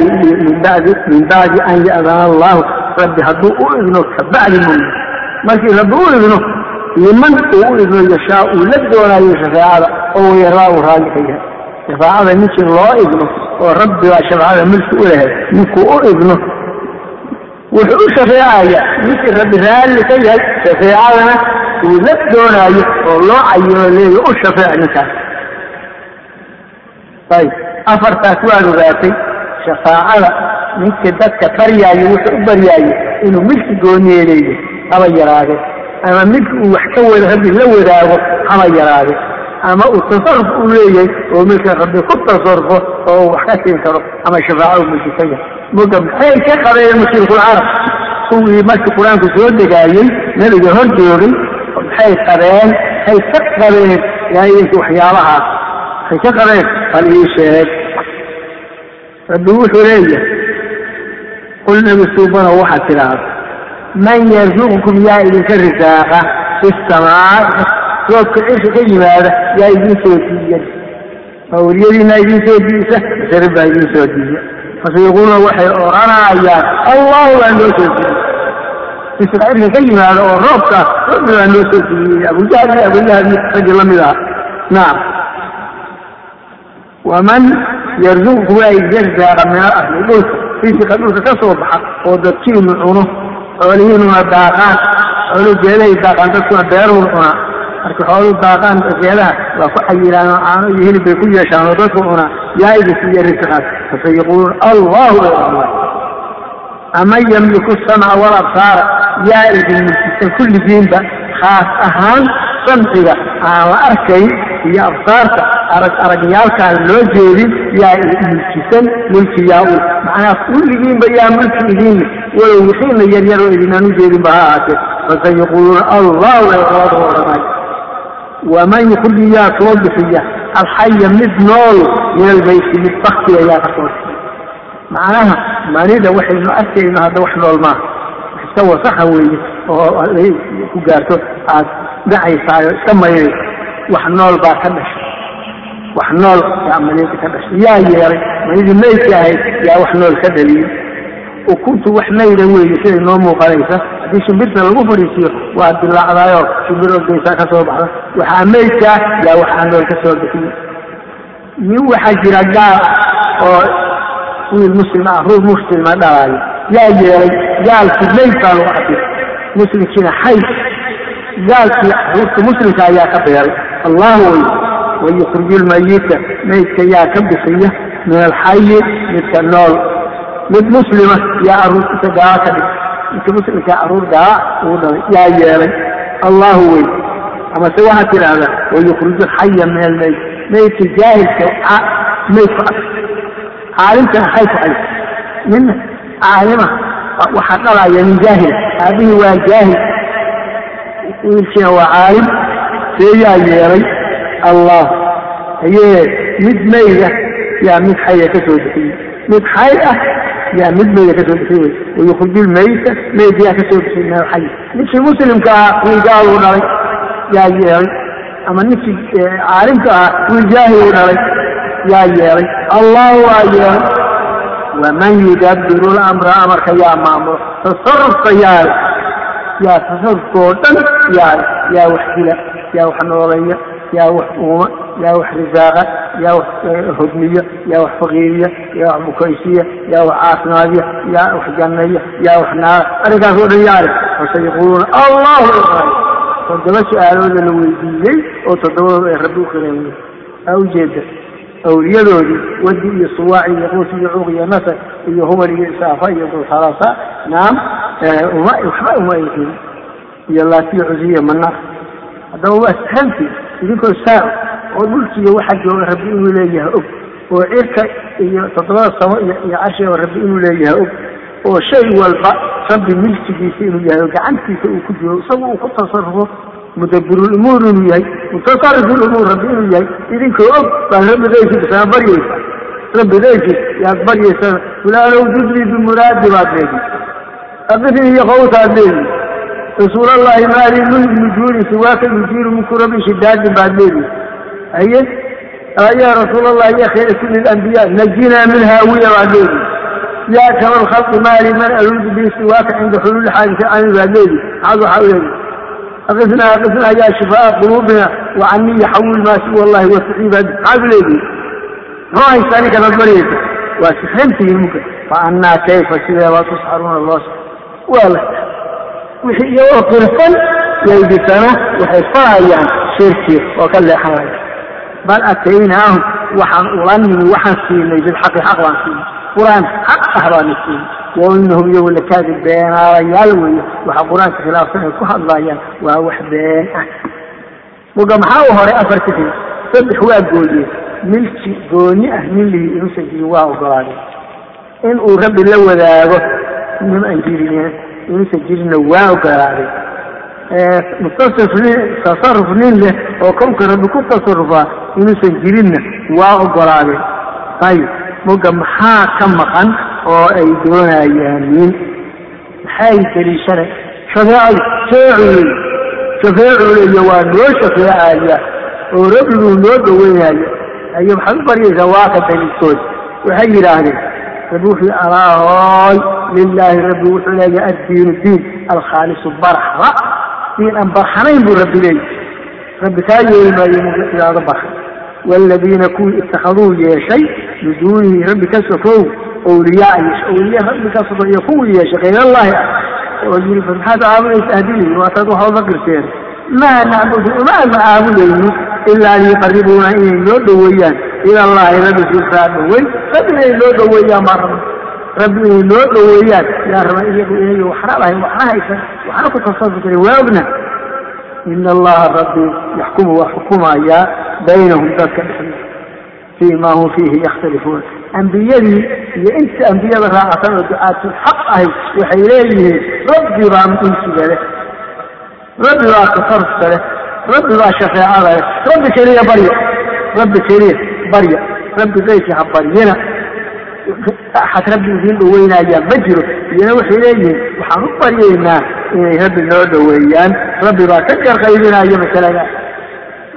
min bacdi an ya'dana allahu rabbi hadduu u idno kabacdi mooye. Markii rabbi u idno liman uu u idno yashaa uu la doonaayo shafeecada oo yaraa uu raalli ka yahay shafaacada ninkii loo idno oo rabbi baa shafaacada milki u lehay ninkuu u idno wuxuu u shafeecayaa ninkii rabbi raalli ka yahay shafeecadana uu la doonaayo oo loo cayino leeya u shafeec ninkaas. Ayib. Afartaas waad ogaatay shafaacada ninkii dadka baryaayo wuxuu u baryaayo inuu milki gooniye leeyahay haba yaraade ama milki uu wax ka wada rabbi la wadaago haba yaraade ama uu tasaruf u leeyahay oo milka rabbi ku tasarufo oo uu wax ka siin karo ama shafaaca uu milki ka yahay maxay ka qabeen mushrikulcarab kuwii markii qur'aanku soo degaayey nebiga hor joogay maxay qabeen maxay ka qabeen ilaahayinki waxyaabahaas maxay ka qabeen bal ii sheeg. Rabbi wuxuu leeyahay qul nabi suubano waxaad tidhaahda man yarzuqukum yaa idinka risaaqa fi roobka cisha ka yimaada yaa idin soo diiya mawliyadiina idin soo diisa masarib baa idin soo diiya fasayaquuluuna waxay odhanayaan allahu baa noo soo fisqa cirka ka yimaado oo roobka rabbi baa noo soo siiyey abujahl iyo abulahab iyo raggii la mid ah nacam waman yarzuqku waa ijarzaaqa min alardi dhulka fisqa dhulka ka soo baxa oo dadkiinu cuno xoolihiinuna daaqaan xooluhu geedahay daaqaan dadkuna beeruhuna cunaa marka xooluhu daaqaan geedaha waa ku xayiraan oo caano iyo hilib bay ku yeeshaan oo dadku cunaa yaa idin siiya risqaas fasayaquuluun allahu allah aman yamliku samca walabsaara yaa idin milkisan kulligiinba khaas ahaan samciga aan la arkayn iyo absaarta arag aragyaalkaan loo jeedin yaa milkisan mulkiyaa u macnaa kulligiinba yaa mulki idiin walow wixiina yaryar oo idinaan u jeedinba ha ahaatee. Fasayaquuluuna allahu labada odhanay waman yukriji yaa soo bixiya alxaya mid nool min albayti mid baktiga yaa ka soo bixiya. Macnaha manida waxaynu arkayno hadda wax nool maaha. Iska wasaxa weeye oo ku gaarto aad dhacaysaayo iska maydayso wax nool baa ka dhashay. Wax nool yaa manida ka dhashay. Yaa yeelay manidii maydka ahayd yaa wax nool ka dhaliyey ukuntu wax mayda weeye siday noo muuqanaysa. Haddii shimbirta lagu fadhiisiyo waa dilaacdaayoo shimbir ordaysaa ka soo baxda waxaa maydkaa yaa waxaa nool ka soo bixiyey. Nin waxaa jira gaal oo wiil muslim ah ruux muslima dhalaayo. Yaa yeelay gaalkii mayd baa lagu cabir muslimkiina xay gaalkii ruuxka muslimka ayaa ka beeray allahu wey wayukriju lmayita maydka yaa ka bixiya min alxayi midka nool. Mid muslima yaa aruurtiisa gaala ka dhig midka muslimka aruur gaala ugu dhalay yaa yeelay. Allahu wey amase waxaad tidhaahdaa wayukriju xaya min almayt maydka jaahilka maydku caalimkana xay ku xay nin caalima waxaa dhalaya nin jaahil. Aabihii waa jaahil wiilkiina waa caalim see yaa yeelay allah. Hayee mid mayda yaa mid xaya ka soo bixiyey. Mid xay ah yaa mid mayda ka soo bixiyey wayukriju lmayta mayd yaa ka soo bixiyey min alxay ninkii muslimka ah wiil gaaluu dhalay yaa yeelay. Ama ninkii caalimka ah wiil jaahiluu dhalay yaa yeelay. Allah waa yeelay. Waman yudabiru lamra amarka yaa maamulo tasarufka yaa yaa tasarufkoo dhan yaa yaa wax dila yaa wax nooleeya yaa wax uuma yaa wax risaaqa yaa wax hodmiya yaa wax faqiiriya yaa wax bukaysiya yaa wax caafimaadiya yaa wax janneeya yaa wax naara arrinkaas oo dhan yaale fasayaquuluuna allahu toddoba su'aalooda la weydiiyey oo toddobadooda ay rabbi u qireen aa ujeeda awliyadoodii wadi iyo suwaaci iyo quus iyo cuuq iyo nasr iyo hubal iyo isaafa iyo dulxalasa naam uma waxba uma ayhin iyo laatiyo cusiya manaar haddaba waa sahantii idinkoo saa oo dhulkiiyo waxa jooga rabbi inuu leeyahay og oo cirka iyo toddobada samo iyo iyo cashiga rabbi inuu leeyahay og oo shay walba rabbi milkigiisa inuu yahay oo gacantiisa uu ku jiro isaga uu ku tasarufo mudabirulumuur inuu yahay mutasarifulumuur rabbi inuu yahay idinkoo og baan rabbi daysiisaa baryaysa rabbi daysiis yaad baryaysa fulaanow dibli bimuraadi baad leedi aqifni iyo qawtaad leedi rasuulallahi maali min nujuuri siwaaka nujuuri min kurabi shidaadin baad leedi haye ya rasuulallah ya khayra kulli lambiya najinaa min haawiya baad leedi ya kama lkhalqi maali man aluudu bihi siwaaka cinda xuluuli xaadisi ani baad leedi maxaad waxaa u leedi أقفنا أقفنا يا شفاء قلوبنا وعني يحول ما سوى الله وسعيد هذا ليدي ما هي ثاني كانت مريض وسحنتي ممكن فأنا كيف سيدا وتصحرون الله ولا وحي يوقف الفن يلدي سنة وحي فايا شركي وكل حواي بل أتيناهم وحن ولني وحن سيني بالحق حق وان سيني قرآن حق أحران سيني وإنهم wainahum iyagu lakaadi beenaalayaal weeye waxa qur'aanka khilaafsan ay ku hadlayaan waa wax been ah muga maxaa u horay afar kadib saddex waa gooye milki gooni ah nin lihi inuusan jirin waa ogolaadeen inuu rabbi la wadaago nim aan jirin inuusan jirinna waa ogolaaday tasaruf nin leh oo kownka rabbi ku tasarufaa inuusan jirinna waa ogolaadeen ayib muga maxaa ka maqan oo ay doonayaan nin. Maxay daliishana shafeecadu sheecuy shafeeculeyo waa noo shafeecaya oo rabbiguu noo dhaweynaya ayo maxaad u baryaysaa waa ka daliilkood. Waxay yidhaahdeen rabbi wuxuu alaahoy lilaahi rabbi wuxuu leeyahay addiinu diin alkhaalisu barxra diin aan barxanayn buu rabbi leeyahy rabbi kaa yeeli maayo muidaado barxa waaladiina kuwii ittakhaduu yeeshay min duunihi rabbi ka sokow awliyaa rabbi ka soko iyo kuwii yeeshay kayrallahi ah maxaad caabudaysa haddii waataad wax oga qirteen maa nacbudu uma ama ilaa liyuqaribuuna inay noo dhoweeyaan ila allahi rabbi sulfaa dhowey rabbi inay noo dhoweeyaan baa raba rabbi inay noo dhoweeyaan yaa raba iyagu inay waxna lahayn waxna haysan waxna ku tasarufi karin waa ogna ina allaha rabbi yaxkumu waa xukumayaa baynahum dadka dhexdooda fii ma hum fiihi yakhtalifuun ambiyadii iyo inta ambiyada raacatan oo ducaatul xaq ahay waxay leeyihiin rabbi baa insiga leh rabbi baa tasarufka leh rabbi baa shafeecada leh rabbi keliya barya rabbi keliya barya rabbi daykii ha baryina axad rabbi idiin dhaweynayaa ma jiro iyana waxay leeyihiin waxaan u baryaynaa inay rabbi noo dhoweeyaan rabbi baa ka garqaybinayo masalada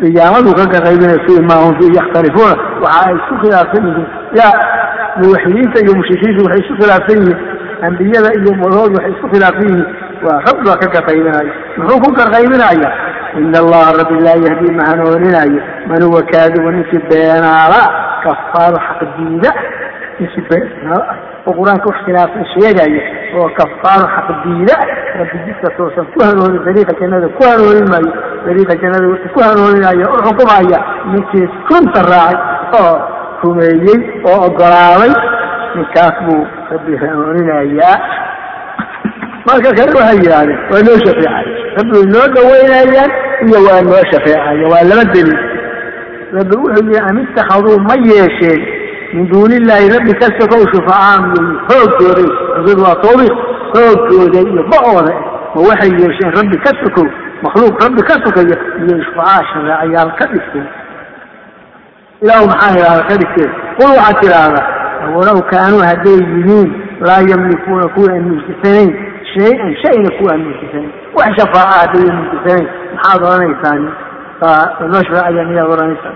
qiyaamadu ka garqaybinayo fii maa hum fiihi yakhtalifuuna waxa ay isku khilaafsan yihiin ya muwaxidiinta iyo mushrikiintu waxay isku khilaafsan yihiin ambiyada iyo madahood waxay isku khilaafsan yihiin. Waa rabbi baa ka garqaybinayo muxuu ku garqaybinaya ina allaha rabbi laa yahdii ma hanuuninaayo man huwa kaadibu ninkii beenaala kafaaru xaqdiida ninkii beenaala oo qur'aanka wax khilaafsan sheegaya oo kafaaru xaqdiida rabbi jidka toosan ku hanuuni dariiqa jannada ku hanuunin maayo. Dariiqa jannada wuxuu ku hanuuninaya u xukumaya ninkii runta raacay oo rumeeyey oo ogolaaday ninkaas buu rabbi hanuuninayaa marka kale waxay yidhahdeen waa noo shafeecay. Rabbi way noo dhaweynayaan iyo waa noo shafeecaya waa laba deliil rabbi wuxuu yihi am ittakhaduu ma yeesheen. Min duuni illaahi rabbi ka sokow shufacaan iyo hooggooday cusud waa tawbiiq hooggooda iyo ba'ooda ma waxay yeesheen rabbi ka sokow makhluuq rabbi ka sokaya iyo shufacaa shafeecayaal ka dhigteen ilaahu maxaa idhahda ka dhigteen qul waxaad tidhaahdaa walow kaanuu hadday yihiin laa yamlikuuna kuwa aan milkisanayn shay-an shayna kuwa aan wax shafaaca hadday milkisanayn maxaad odhanaysaan noo shafeecaya miyaad odhanaysaan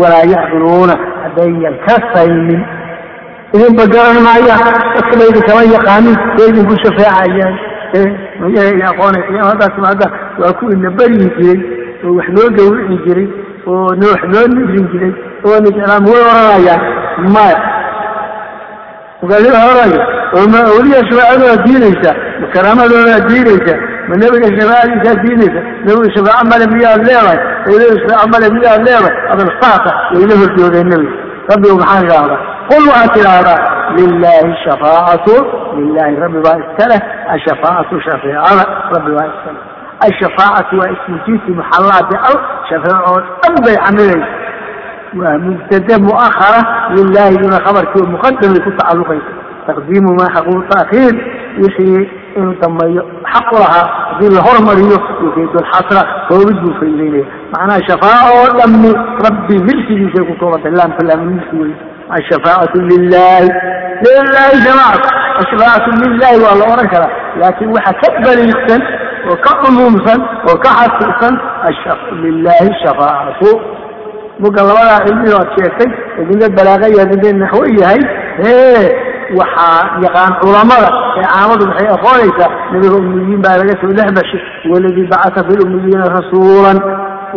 walaa yacqiluuna haddayan ka saynin idinba garan maayaan dadka baydi kama yaqaanin way idinku shafeecayaan mayaha aqoonay qiyaamadaas maada waa kuwiina baryi jiray oo wax noo gawrici jiray oo wax noo nidrin jiray oo nijclaam way oranayaan maya mugaalida oranaya oo ma awliya shafaacadooda diinaysa ma diinaysa ma nebiga shafaacadiisaa diinaysa nebiga shafaaco male miyaad leedahay awliyada shafaaco male miyaad leedahay adal saasa wayla horjoogeen nebiga rabbigu maxaa idhaahdaa qul waxaad tidhaahdaa lilaahi shafaacatu lilaahi rabbi baa iska leh ashafaacatu shafeecada rabbi baa iska leh ashafaacatu waa ismu jinsi muxallaati al shafeecoo dhan bay camilaysa waa mubtada muahara lilaahi duna khabarkii oo muqadamay ku tacaluqaysa taqdiimu maa xaquu taakhiir wixii inuu dambeeyo xaq u lahaa haddii la hormariyo yufiidu lxasra koobid buu faydaynaya macnaha shafaaca oo dhammi rabbi milkigiisay ku toobantay laamka laam milki wey ashafaacatu lilahi lilahi jamacat ashafaacatu lilahi waa la odhan karaa. Laakiin waxa ka baliigsan oo ka cumuumsan oo ka xasisan lilahi shafaacatu muga labadaa cilmi aad sheegtay iyo idinka naxwo yahay ee waxaa yaqaan culamada ee caamadu waxay aqoonaysaa nabiga umiyiin baa laga soo dhex bashay waladii bacata fi lumiyiina rasuulan.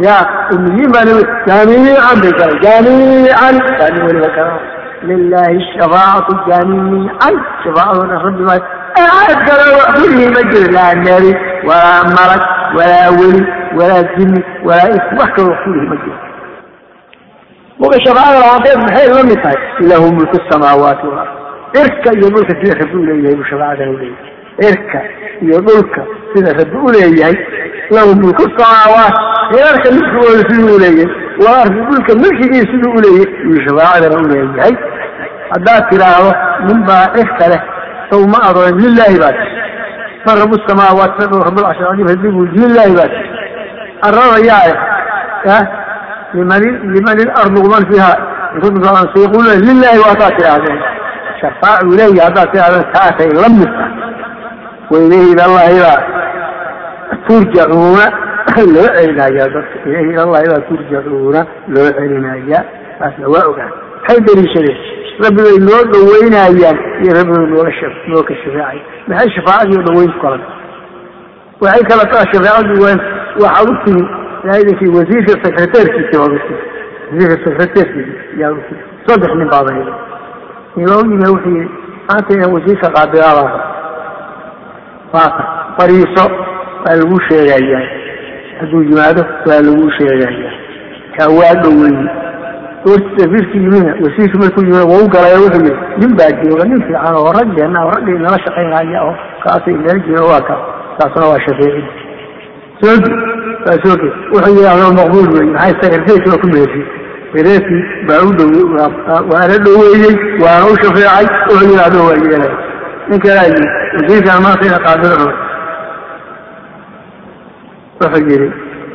Ya umiyiin baa nabi jaamiican bay garay jaamiican. Baani weliba garan lilahi shafaacatu jaamiican. Shafaacadoo rabbi baa aad kale wax ma jiro laa nebi walaa malag walaa weli walaa jini walaa is wax kale wax ma jiro muga shafaacada labaanteed maxay la mid tahay lahu mulku samaawaati walard irka iyo dhulka sida rabbi u leeyahay buu shafaacadana uleeyahay irka iyo dhulka sida rabbi u leeyahay lahu mulku samaawaat irarka milkigooda siduu uleeyahay walardi dhulka milkigii siduu uleeyahay buu shafaacadana uleeyahay haddaad tidhaahdo nin baa irka leh saw ma adoon lilaahi baa tii man rabu samaawaat rabulcarshi cadiim haddii buu lilaahi baa tii arrada yaa liman liman ilardu man fiiha sayaquluna lilahi waataa tidhaahdeen shafaacu leeyahy haddaad tidhahdeen taasay la mid tahay wailayhi ilallahidaa turjacuuna loo celinaya dadka ilayhi ilallahidaa turjacuuna loo celinaya taasna waa ogaan maxay daliishadeen rabbi bay noo dhaweynayaan iyo rabbi bay nooga noo ka shafeecay maxay shafaacadii dhaweyn ku kalan waxay kala taa shafaacadu waan idankii wasiirka secretairkiisa waad u timi wasiirka secretairkiisa yaad u timi saddex nin nima u yimi wuxuu yidhi maanta inaan wasiirka qaabilaabaa waata fariiso waa lagu sheegayaa hadduu yimaado waa lagu sheegayaa kaa waa dhaweeye wasiirka yimina wasiirka markuu yimid waa u wuxuu yidhi nin baa jooga nin fiican oo raggeena oo raggii nala shaqaynaya oo kaasay nala jooga waa ka taasna waa shafeecid soogi waa soogi wuxuu yidhahdo maqbuul wey maxay secretaryki waa ku meeshay reerkii baa u dhow waana dhoweeyey waana u shafeecay wuxuu yidhahdo waa yeelay. Nin kalaa yii wasiirkan maanta ina qaabilo raba. Wuxuu yidhi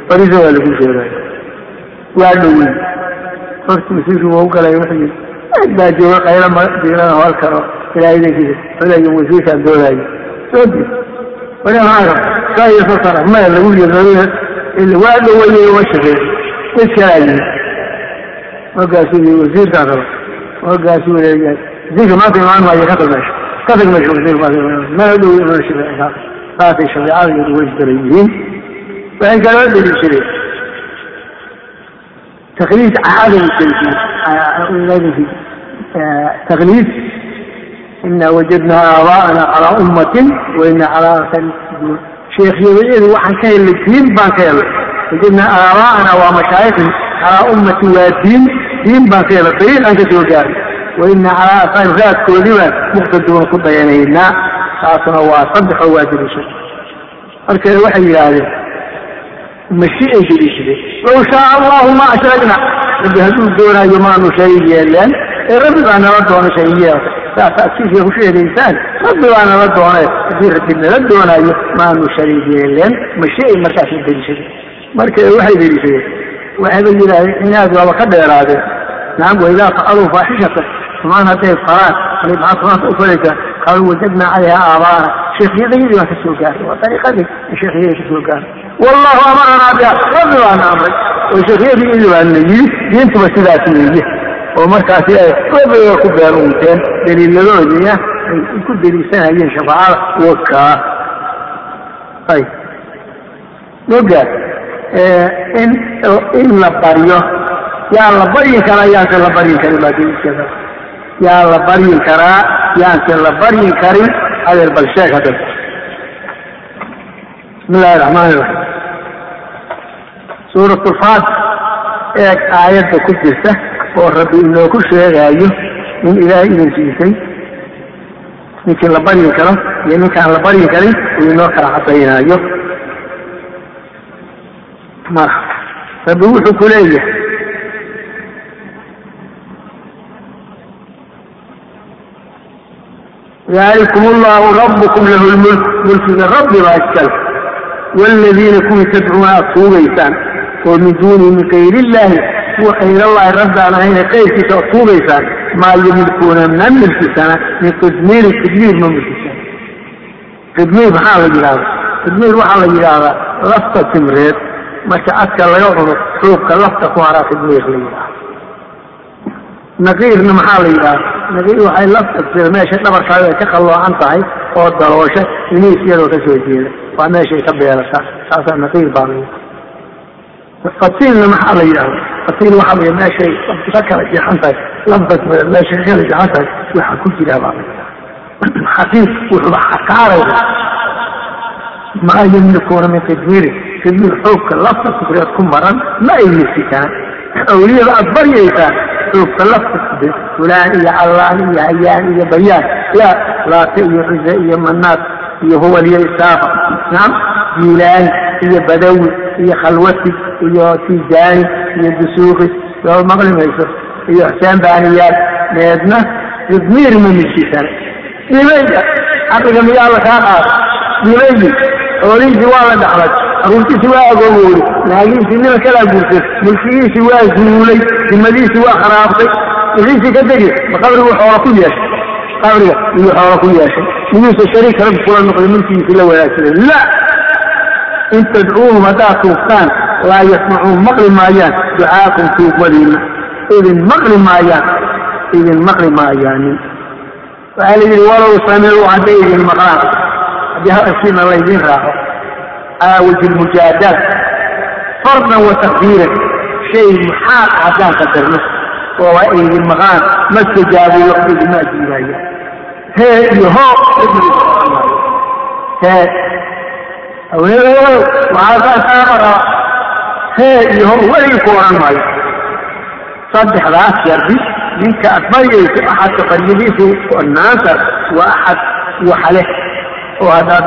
fariisa waa lagu sheegay. Waa dhowey horta wasiirkii waa galay wuxuu yidhi baa jooga qaylo diirana hol karo. Ilaa idankiisa xulayo wasiirkaan doodaayo soodi wali maxaa rab saa iyo soo maya lagu yiri waa dhaweyey uma shaqeey mid kalaa yimid markaasuu yii wasiirkaan raba markaasuu leeyahay wasiirka maanta imaan maayo ka tag meesha ka tag meesha wasiirka mana dhow inuu shaqeey taasay shareecada iyo dhaweystala yihiin waxay kaloo dhigi jireen تقليد عدم الذي تقليد إنا وجدنا آباءنا على أمة وإنا على أثر شيخ يقول وحن كاين الدين بان كاين وجدنا آباءنا ومشايخنا على أمة ودين دين بان كاين الطريق أنت توجاري وإنا على أثر ذات كلمة مقتدون قد ينينا خاصنا وصدح وادر شيء أركي وحي هذا مشيئة جديدة لو شاء الله ما أشركنا ربي هدول دونا يمان شيئا لأن ربي أنا ردونا شيئا لا تأكيد يا شيء الإنسان ربي أنا ردونا في ردنا ردونا يمان شيئا لأن مشيئة مكاسب جديدة مركز واحد جديدة واحد يقول إناد والله قدر هذا نعم وإذا فعلوا فاحشة فما هذه القرار اللي مع صلاة أفريقيا قالوا وجدنا عليها آباءنا شيخ يغير ما تسوقها وطريقة الشيخ يغير تسوقها والله أمرنا بها ربي وانا أمرك وشيخ يغير إلي أن يجي ينتم سلاسية ومركاتي ربي يكون بيرونتين دليل للوجية يكون oo markaasi ay weliga ku baabuuseen daliiladoodiina ay ku deliisanayeen shafaacada wakaa ayb ogaad eh, in in la baryo yaa la baryin karaa yaanse la baryin karin baa daliilkeeda yaa la baryin karaa yaanse la baryin karin adeer bal sheeg haddaba bismillahi raxmaani raxiim suurat lfaat eeg aayadda ku jirta oo rabbi inoogu sheegaayo in ilaahay idin siisay. Ninkii la baryin karo iyo ninkaan la baryin karin uu inoo kala cadaynaayo rabbi wuxuu ku leeyahay. Dalikum allahu rabbukum lahu lmulk mulkiga rabbi baa iskale. Waladiina kuwii tadcuuna aad tuugaysaan. ونزولي من غير الله وغير الله ردنا هنا قيسي تأطوب إيسان ما اللي ملكونا من أمن السنة من تدمير التدمير من السنة تدمير محال الجلالة تدمير محال الجلالة لفظة تمرير ما تأكل ليوم سوق لفظة وعرى تدمير ليلة نقير محال الجلالة نقير وحي لفظة ماشي نمر كذا تخلوا عن طعي أو الضروشة ينيس يدو تسوي جيلة وماشي يتبع لك ساسا نقير بالله la fatiilna maxaa la yidhahda fatiil waxaa la meeshay ka kala jeexan tahay lafdas meeshay ka kala jeexan tahay waxa ku jira baa. La xaqiiq wuxuuba xakaaraya maa yamlikuuna min tadmiiri tadmiir xoogka lafta kufreed ku maran ma ay nisitaan awliyada aad baryaysaan xoogka lafta fulaan iyo callaan iyo hayaan iyo bayaan la laata iyo cize iyo manaad iyo hubal iyo isaafa naam jiilaani iyo badawi iyo khalwati iyo tijaani iyo dusuuqi soo maqli mayso iyo xuseen baaniyaal meedna tadmiir ma nisitaan imayda caqliga miyaa la kaa qaada imaydi xoolihiisi waa la dhaxlay aruurtiisi waa agoogowday naagihiisi nima kalaa guurtay? Mulkigiisi waa zuulay dimadiisi waa kharaabtay wixiisii ka degi ma qabrigu xoola ku yeeshay? Qabriga iyuu xoola ku yeeshay. Miyuusa shariik rabbi kula noqday mulkigiisi la wanaagsaday la in tadcuuhum haddaad tuugtaan laa yasmacuun maqli maayaan ducaakum tuugmadiina idin maqli maayaan idin maqli maayaanin waxaa la yidhi walow samicuu hadday idin maqlaan haddii hadalkiina laydin raaco calaa wajhi lmujaadala fardan wa takdiiran shay maxaaq haddaan qadarno oo ay idin maqlaan ma lakum idinma ajiibaayo. Hee iyo hoo hee haweenadow waxaa saasaaqa raba hee iyo hoo weligii ku odhan maayo saddexdaas shardi ninka aad baryayso axadka baryadiisu naanta waa axad waxa leh oo haddaad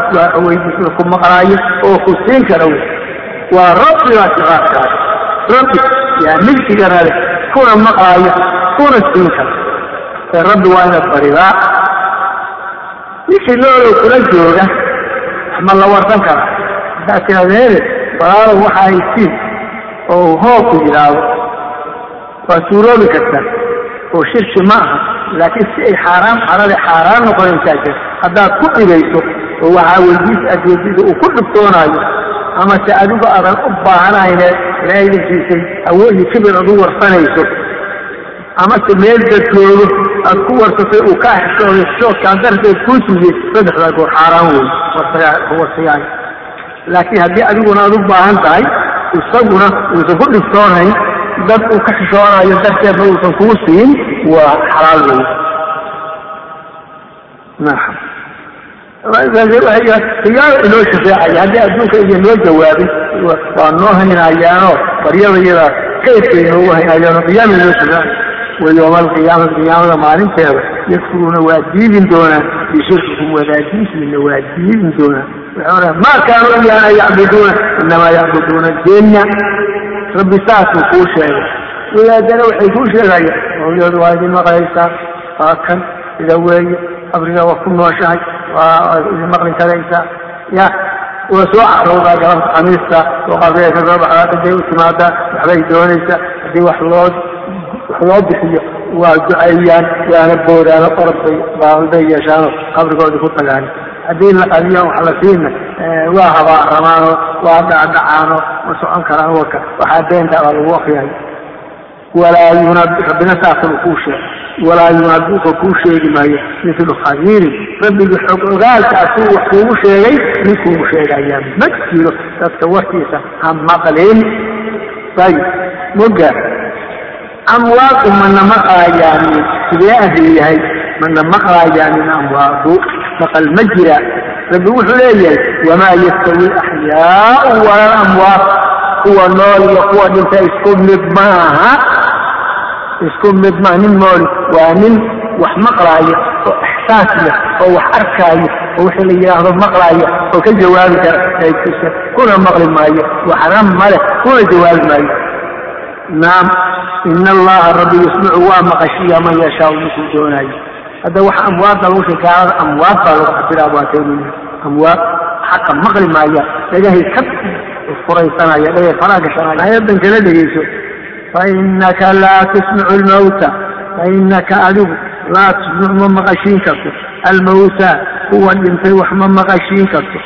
weydiisada ku maqlaayo oo ku siin kara wey waa rabbi baa sifaadkaas rabbi yaa milkigana leh kuna maqlaayo kuna siin kara ee rabbi waa inaad baridaa. Ninkii noolow kula jooga ma la warsan kara. Haddaad tiraada hele walaalow waxa ay siin oo hoo ku yidhaahdo. Waa suuroobi karta oo shirki ma aha laakiin si ay xaaraan xarade xaaraan noqonaysaa jir haddaad ku dhigayso oo waxaa weydiis adeediisa uu ku dhibtoonaayo ama se adigu aadan u baahanayne ilaahay siisay awood iyo kibir aad u warsanayso ama se meel dadjoogo aad ku warsatay uu kaa xishooday xishoodkaan darteed kuu siiyey saddexdaa goor xaaraan wey warsayaay laakiin haddii adiguna aad u baahan tahay isaguna uusan ku dhibtoonayn dad uu ka xishoonayo darteedna uusan kuu siin waa xalaal wey riyaalo inoo shafeecaya haddii adduunka iyo noo jawaabin waa noo haynayaanoo baryada iyada kaydkay noogu haynayaanoo qiyaama inoo shafeecaya wa qiyaamada maalinteeda yakfuruuna waa diidin doonaan bishirkikum wadaadiintiina waa diidin doonaan waxay maa kaanuu iyaana yacbuduuna inamaa yacbuduuna jinna rabbi saasuu kuu sheegay wadaadana waxay kuu sheegayaan mawliyadu waa idin maqlaysaa waa kan sida weeye qabriga waa ku nooshahay waa idin maqli karaysaa ya waa soo carowdaa galabta khamiista oo qabriga ka soo baxdaa ciday u timaadaa waxbay doonaysaa haddii wax loo wax loo bixiyo. Waa duceeyaan waana boodaano orday baalday yeeshaano qabrigoodii ku tagaan. Haddii la qadiyo wax la siina waa habaaramaano waa dhacdhacaano ma socon karaan warka waxaa beenta baa lagu akriyayo walaa yunabi rabbina saasanu kuu sheeg. Walaa yunabiuka kuu sheegi maayo. Mithlu khabiirin rabbigii xog ogaalka wax kuugu sheegay ninkuugu sheegayaa. Ma jiro dadka warkiisa ha maqlin ayib moga amwaadu mana maqlaayaanin sidee arrin yahay mana maqlaayaanin amwaadu maqal ma jira rabbi wuxuu leeyahay wamaa yastawi alaxyaau wala alamwaat kuwa nool iyo kuwa dhinta isku mid maaha isku mid maaha nin nool waa nin wax maqlaayo oo ixsaas leh oo wax arkaayo oo wixii la yidhaahdo maqlaayo oo ka jawaabi kara kuna maqli maayo waxna maleh kuna jawaabi maayo naam ina allaha rabbi yusmicu waa maqashiya man yashaau ninkuu doonaayo hadda wax amwaadda lagu sheeg gaalada amwaad baa lagu xabiraa waataynin amwaad xaqa maqli maaya dhagahay ka furaysanaya dhagay faraa gashanaya ayadan kala dhegeyso fainaka laa tusmicu lmawta fainaka adigu laa tusmicu ma maqashiin karto. Almawta kuwa dhintay wax ma maqashiin karto.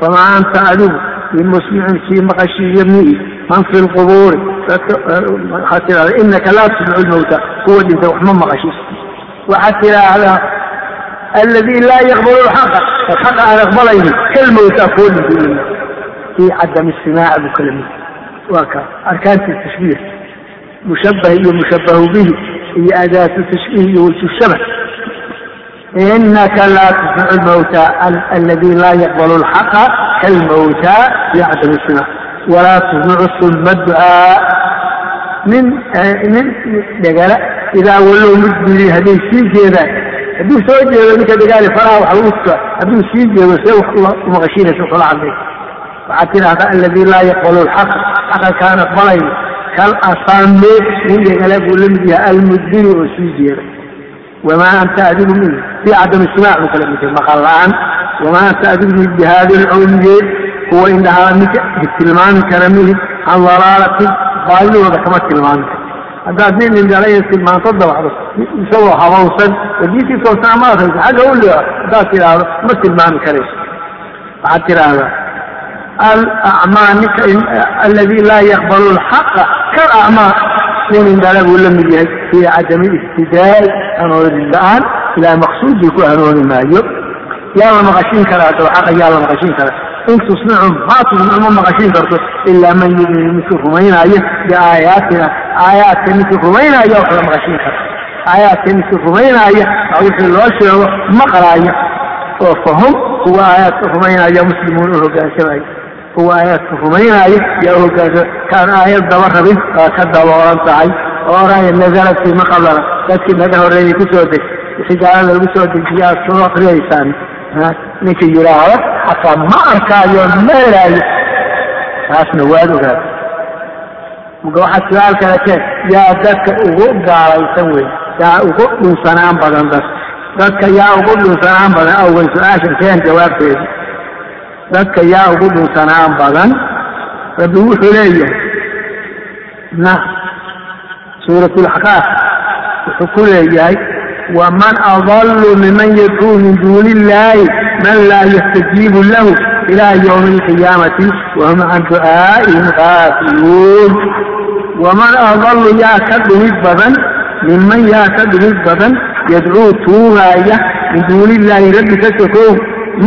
Famaa anta adigu bimusmicin kii maqashiiyo mihi man fi lqubuuri waxaad tidhahda inaka laa tusmicu lmawta kuwa dhintay wax ma maqashiin waxaad tidhaahdaa alladii laa yaqbalu lxaqa xaqa aan aqbalaynin kalmawta kuwa dhintay fii cadami istimaaca buu kala mid waa ka arkaantii tashbiih mushabah iyo mushabahu bihi iyo adaatu tashbiih iyo wajhu shabah inaka laa tusmicu lmawta aladi laa yaqbalu lxaqa kalmawta fii cadami istimaac walaa tusmicu summa ducaa nin nin dhegala idaa wallow mudbiri hadday sii jeedaan hadduu soo jeedo ninka dagaali faraha wax lagu tuka hadduu sii jeedo see wax umaqashiinaysa kula hadlay waxaad tidhahdaa aladi laa yaqbalu lxaq xaqa kaan kal asaame nin dhegala buu la yahay almudbiri oo sii jeeda wamaa anta adigu min fii cadam istimaac buu kala mid maqal la'aan wamaa anta adigu min bihaadi lcumye kuwa indhahaa ninka tilmaami kara mihi can dalaalatin baadidooda kama tilmaami karo haddaad nin indhalaya tilmaanto dabacdo isagoo habowsan wadiisii toosnaa ma adayso xagga u leeco haddaad tidhaahdo ma tilmaami karayso waxaad tidhaahdaa alacmaa ninka aladi laa yaqbalu lxaqa kalacmaa nin indhala buu la yahay fii cadami istidaai hanuunin la'aan ilaa maqsuudii ku hanuuni maayo yaa la maqashin karaa daba xaqa yaa la maqashin karaa in tusnicu maa tusnicu ma maqashin karto. Ilaa man yuminu midkii rumaynaayo biaayaatina aayaadka midkii rumaynaaya wax la maqashin kara aayaadka midkii rumaynaaya aa wixii loo sheego maqlaaya oo fahum kuwa aayaadka rumaynaya muslimuun u hogaansamaya kuwa aayaadka rumaynaaya yaa u hogaansama kaan aayad daba rabin waa ka daboolan tahay. Oo oraya nazalat fii maqabala dadkii naga horreeyay ku soo deg wixii lagu soo dejiya soo akriyaysaan ninka yidhaahdo xataa ma arkaayo ma helaayo taasna waad ogaada marka waxaad su'aal kale keen yaa dadka ugu gaalaysan wey yaa ugu dhunsanaan badan dad dadka yaa ugu dhunsanaan badan awey su'aashan keen jawaabteedi. Dadka yaa ugu dhunsanaan badan rabbi wuxuu leeyahay. Na suurat wuxuu ku leeyahay waman adallu miman yadcuu min duuni illahi man laa yastajiibu lahu ila ywmi alqiyaamati wahum can du'aa'ihim gaafiluun waman adallu yaa ka dhumid badan minman yaa ka dhumid badan yadcuu tuugaaya min duuni illahi rabbi ka sokow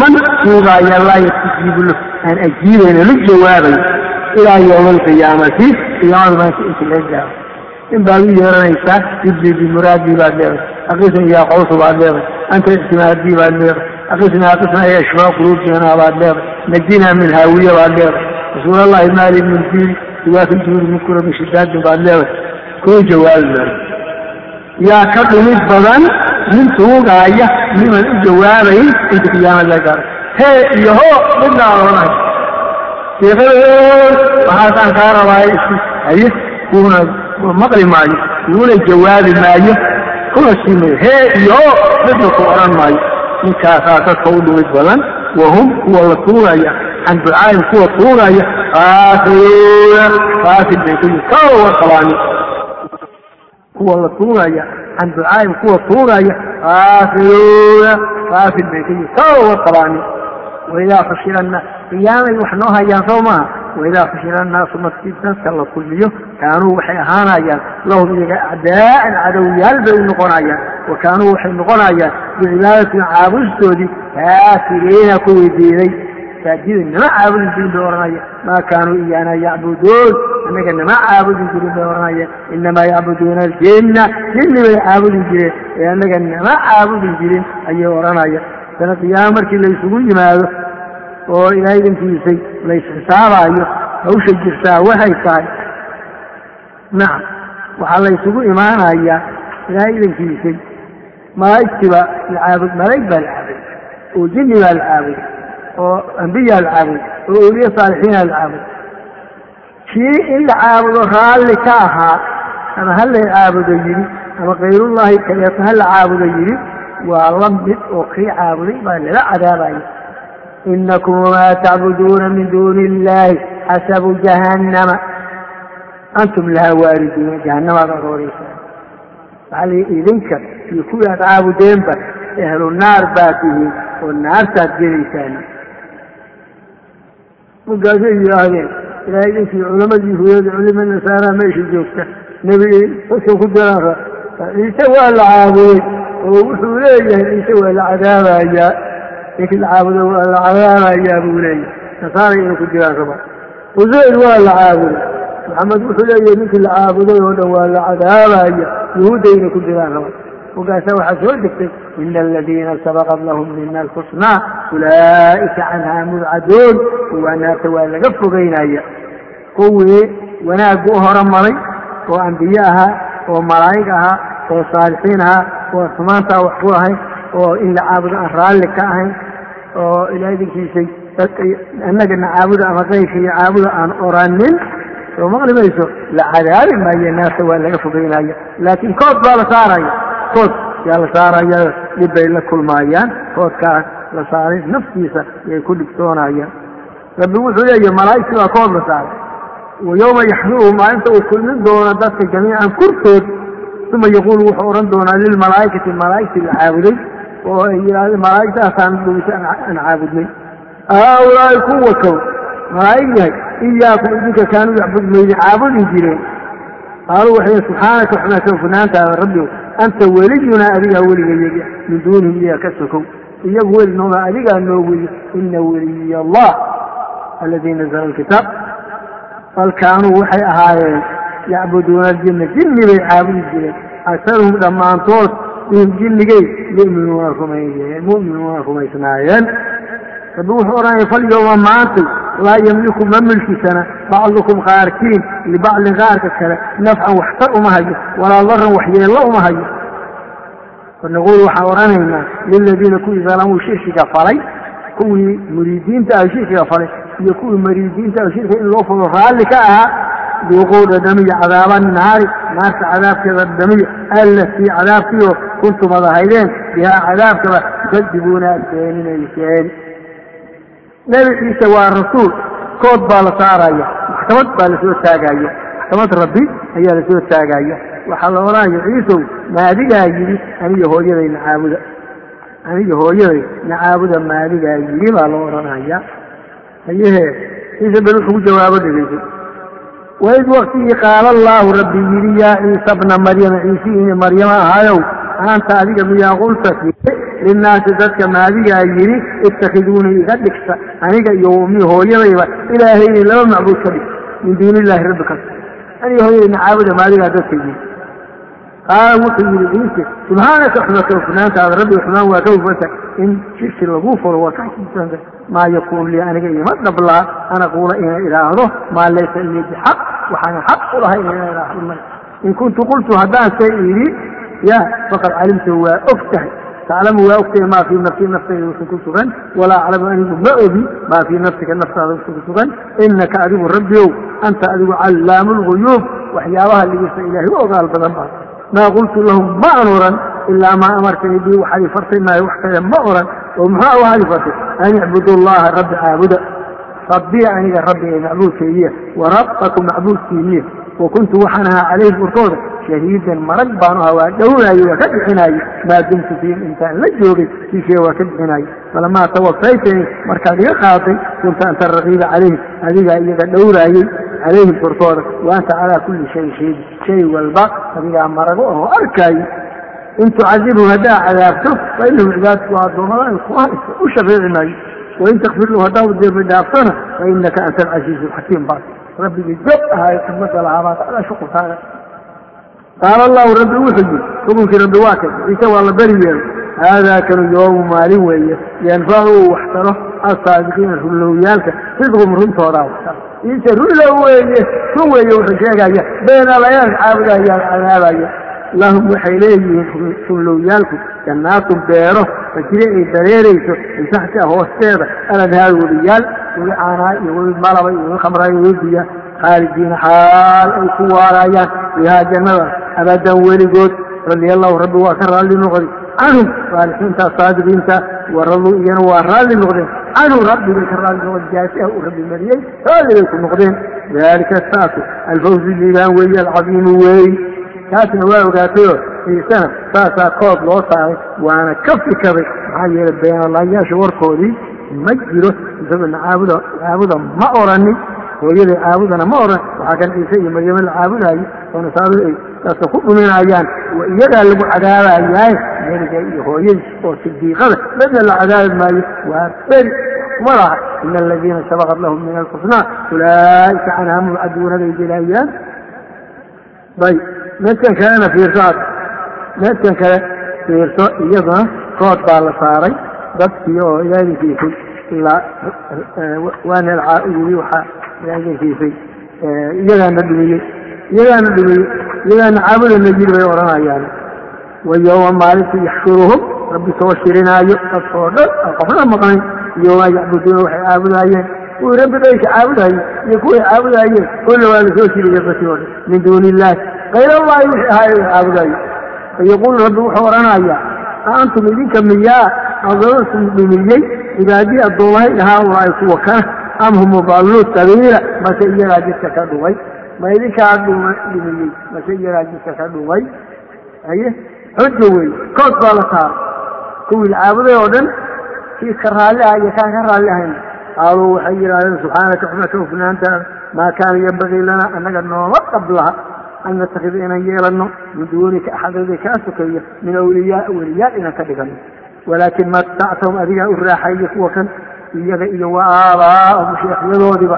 man tuugaaya laa yastajiibu lahu aan ajiibayna la jawaabayo ilaa ywmi alqiyaamati qiyaamada maanta inta in baad u yeeranaysaa ibdi bimuraadii baad leedahay aqisna yaa qawsu baad leedahay anta ictimaadii baad leedahay aqisna aqisna ya ishfaa quluubina baad leedahay najina min haawiya baad leedahay rasuul allahi maali min diini iwaaki juuri min kura min shidaadin baad leedahay kuu jawaabi maayo yaa ka dhumid badan nin tuugaaya niman u jawaabayn inta qiyaamad la gaaro hee iyo hoo midna oonay waxaasaan kaa rabaay haye kuuna maqli maayo kuuna jawaabi maayo kuna siimayo hee iyo midna ku odhan maayo. Ninkaasaa dadka u dhumid badan wahum kuwa la tuugaya can ducaayin kuwa tuugaya kaafiruuna kaafir bay ku yihiin kawa warqabaani kuwa la tuugaya can kuwa tuugaya kaafiruuna kaafir bay ku yihiin kawa warqabaani waidaa fashila annaas qiyaamay wax noo hayaan soo maaha waidaa fashila annaasu markii dadka la kulmiyo kaanuu waxay ahaanayaan lahum iyaga acdaa'an cadowyaal bay u noqonayaan wa kaanuu waxay noqonayaan bicibaadatin caabudistoodii kaafiriina kuwii diiday saajidin nama caabudi jirin bay odhanaya maa kaanuu iyaana yacbuduun annaga nama caabudi jirin bay odhanaya inamaa yacbuduuna aljinna jinni bay caabudi jireen ee annaga nama caabudi jirin ayay odhanaya sana qiyaama markii la isugu yimaado oo ilaahay dankiisay la isxisaabaayo hawsha jirtaa waxay tahay. Nacam waxaa la isugu imaanayaa ilaahay dankiisay malaa'igtiba la caabud malaa'ig baa la caabuday oo jinni baa la caabuday oo ambiyaa la caabuday oo awliye saalixiina la caabuday kii in la caabudo raalli ka ahaa ama ha la caabudo yidhi ama kayrullahi kaleeto ha la caabudo yidhi waa la mid oo kii caabuday baa lala cadaabaya inakum wamaa tacbuduuna min duuni illahi xasabu jahannama antum lahaa waariduuna jahannamaad arooreysaa waxaa la idinka iyo kuwii aad caabudeenba ehlu naar baa tihiin oo naartaad gelaysaan markaasay yidhaahdeen ilaahay idinkii culamadii huyada culima nasaara meesha joogta nebi dadka ku jiraan ciise waa la caabuday ninkii la caabudo waa la cadaabayaa buu leeyahay nasaara inay ku jiraan raba useyr waa la caabuday maxamed wuxuu leeyahay ninkii la caabuday oo dhan waa la cadaabaya yuhuudda inay ku jiraan raba markaasa waxaa soo degtay ina aladiina sabaqat lahum mina alxusnaa ulaa'ika canhaa mubcaduun kuwaa naarta waa laga fogeynaya kuwii wanaaggu u horamaray oo ambiye ahaa oo malaa'ig ahaa oo saalixiin ahaa oo xumaantaa wax ku ahayn oo in la caabudo aan raalli ka ahayn oo ilaahay dinkiisay annagana caabuda ama qayrkaiyo caabuda aan oranin. Soo maqli mayso la cadaabi maayo naarta waa laga fogeynaya laakiin kood baa la saaraya. Kood yaa la saaraya dhib bay la kulmaayaan. Koodkaas la saaray naftiisa yay ku dhigtoonayaan rabbi wuxuu leeyahay malaa'igtii baa kood la saaray. Wa yowma yaxshuruhu maalinta uu kulmin doono dadka jamiican kurtood uma yaquulu wuxuu odhan doonaa lilmalaa'ikati malaa'igtii la caabuday oo ay yidhahdeen malaa'igtaasaan dhowisa aan caabudnay. Haaulaa'i kuwa kow malaa'ig yahay iyaakum idinka kaanuu yacbud maydin caabudi jireen. Qaaluu waxay subxaanaka waxbaa ka rabbiw anta weliyunaa adigaa weligayaga min duunihim iyaga ka sokow. Iyagu weli nooma adigaa noo weliyo ina weliy allah alladii nazla alkitaab. Bal kaanuu waxay ahaayeen yacbuduuna aljinna jinni bay caabudi jireen aktaruhum dhammaantood bihim jinnigay yuminuuna rumayeen mu'minuuna rumaysnaayeen. Rabbi wuxuu odhanaya falyowma maantay laa yamliku ma milkisana bacdukum qaarkiin libacdin qaarka kale nafcan waxtar uma hayo walaa daran waxyeello uma hayo. Fanaquul waxaan odhanaynaa liladiina kuwii dalamuu shirkiga falay kuwii muriidiinta ah shirkiga falay iyo kuwii mariidiinta ah shirkiga in loo fulo raalli ka ahaa duuquu dhadhamiya cadaaba naari naarta cadaabkeeda dhadhamiya allatii cadaabkiioo kuntum ad ahaydeen bihaa cadaabkaba tukadibuuna aad beeninayseen nebi ciise waa rasuul kood baa la saaraya maxkamad baa la soo taagaya maxkamad rabbi ayaa la soo taagaya waxaa la odhanaya ciisow maadigaa yidhi aniga hooyaday nacaabuda aniga hooyaday nacaabuda maadigaa yidhi baa la odhanaya hayehee ciise bel wuxuu jawaabo dhegeyso waid waktigii qaala allaahu rabbi yidhi yaa ciisa bna maryama ciisiini maryama ahaayow anta adiga miyaa qulta linnaasi dadka maadigaa yidhi ittakiduuni iga dhigta aniga iyo ummi hooyadayba ilaahayni laba macbuud ka dhig min duuni illaahi rabbi kas aniga hooyaday nacaabuda maadigaa dadka yidhi qaala wuxuu yidhi ciise subxaanaka xuma ka hufnaantaada rabbi xumaan waa ka hufanta in shirki lagu furo waa ka hufanta maa yakuunu lii aniga ima dhablaa an aquula ina idhaahdo maa laysa lii bixaq waxaanan xaq u lahay ina idhaahdo in kuntu qultu haddaan say idhi ya faqad calimtu waa og tahay. Taclamu waa ogtahay maa fii nafsii naftayda wuxuu ku sugan. Walaa aclamu anigu ma ogi maa fii nafsika naftaada wuxuu ku sugan. Inaka adigu rabbiow anta adigu callaamu lguyuub waxyaabaha ligisa ilaahay u ogaal badan baa maa qultu lahum ma an oran ilaa maa amartanii bii waxaad ifartay maayo wax kale ma oran oo muxuu waxaad ifartay an icbudu allaha rabbi caabuda. Rabbiya aniga rabbi ee macbuudkaygiya wa rabbakum macbuudkiiniya wa kuntu waxaan ahaa calayhi furtooda shahiidan marag baanu ahaa waa ka bixinaaye maa dumtu fiihim intaan la joogay kiisee waa ka bixinaaye falamaa tawafaytanii markaad iga qaaday kunta anta raqiiba calayhim adigaa iyaga dhowraayey calayhim furtooda wa anta calaa kulli shayin shahiid shay walba adigaa marago oo arkaayo in tucadibhum haddaa cadaabto fa inahum cibaadku addoommada kuma u shafeeci maayo wain takfir lahu haddaa dembi dhaaftona fa inaka anta alcasiizu alxakiim baas rabbigii joog ahaayo xikmada lahaabaa tacala shuqulkaaga qaala allahu rabbi wuxuu yidhi xukunkii rabbi waa kay ciise waa la beri yeelay haadaa kanu yoomu maalin weeye yanfacu uu waxtaro assaadiqiina runlowyaalka sidqum runtoodaa waxtaro ciise weeye run weeye wuxuu sheegaya beenalayaan caabudayaan cadaabaya lahum waxay leeyihiin runlowyaalku jannaatun beero fajire ay dareerayso min taxtiha hoosteeda alanhaar weliyaal weli caanaa iyo weli malaba iyo weli khamraa iyo weli biya khaalidiina xaal ay ku waarayaan bihaa jannada abadan weligood radia allahu rabbi waa ka raalli noqday. Canhum saalixiinta saadiqiinta waraduu iyana waa raalli noqdeen. Canhu rabbigay ka raalli noqdeen. Jaasiha uu rabbi mariyey raalligay ku noqdeen. Dalika saasu alfawzu liibaan weeye alcadiimu weey. Taasna waa ogaatayoo ciisena saasaa kood loo saaray waana ka fikaday maxaa yeelay beenalaayaasha warkoodii ma jiro. Isagoo nacaabuda caabuda ma oranin hooyaday caabudana ma oran waxaa kan ciise iyo maryamo la caabudaayo oo nasaaradu ay dadka ku dhuminayaan wa iyagaa lagu cadaabayaaye meliga iyo hooyadii oo sidiiqada midna la cadaabi maayo waa beri kuma ina aladiina sabaqat lahum min alxusnaa ulaa'ika canha mubcaduuna bay gelayaan ayb midkan kalena fiirso midkan kale fiirso iyaduna kood baa la saaray. Dadkii oo ilaalinkiisay ilaa waana yii waxaa ilaalinkiisay iyagaana dhumiyey iyagaana dhumiyey iyagaana caabudana yiri bay odhanayaan wa yowma maalintii yaxshuruhum rabbi soo shirinaayo dadkoo dhan aan qofna maqnayn yowma yacbuduuna waxay caabudaayeen kuwii rabbi dayka caabudaayey iyo kuway caabudaayeen kolla waa la soo shiriya dadkii oo dhan min duuni illaahi kayr allahi wixii ahaay ay caabudaayo fayaquulu rabbi wuxuu odhanayaa a antum idinka miyaa adookum dhumiyey cibaadii addoomahay dhahaa waa ay kuwa kana am hum mudalluu sabiila mase iyagaa jidka ka dhumay ma idinkaa dhumiyey mase iyagaa jidka ka dhumay. Haye? Xujo wey kood baa la saaray. Kuwii caabuday oo dhan kii ka raalli ah iyo kaan ka raalli ahayn qaaluu waxay yidhaahdeen subxaanaka xuma ka hufnaantaada maa kaana yambagii lana annaga nooma qablaha an natakida inaan yeelano min duunika axadada kaa sokeeya min awliyaa weliyaal inaan ka dhigano walaakin matactahum adigaa u raaxaeyey kuwa kan iyaga iyo wa aabaa'ahum sheekhyadoodiba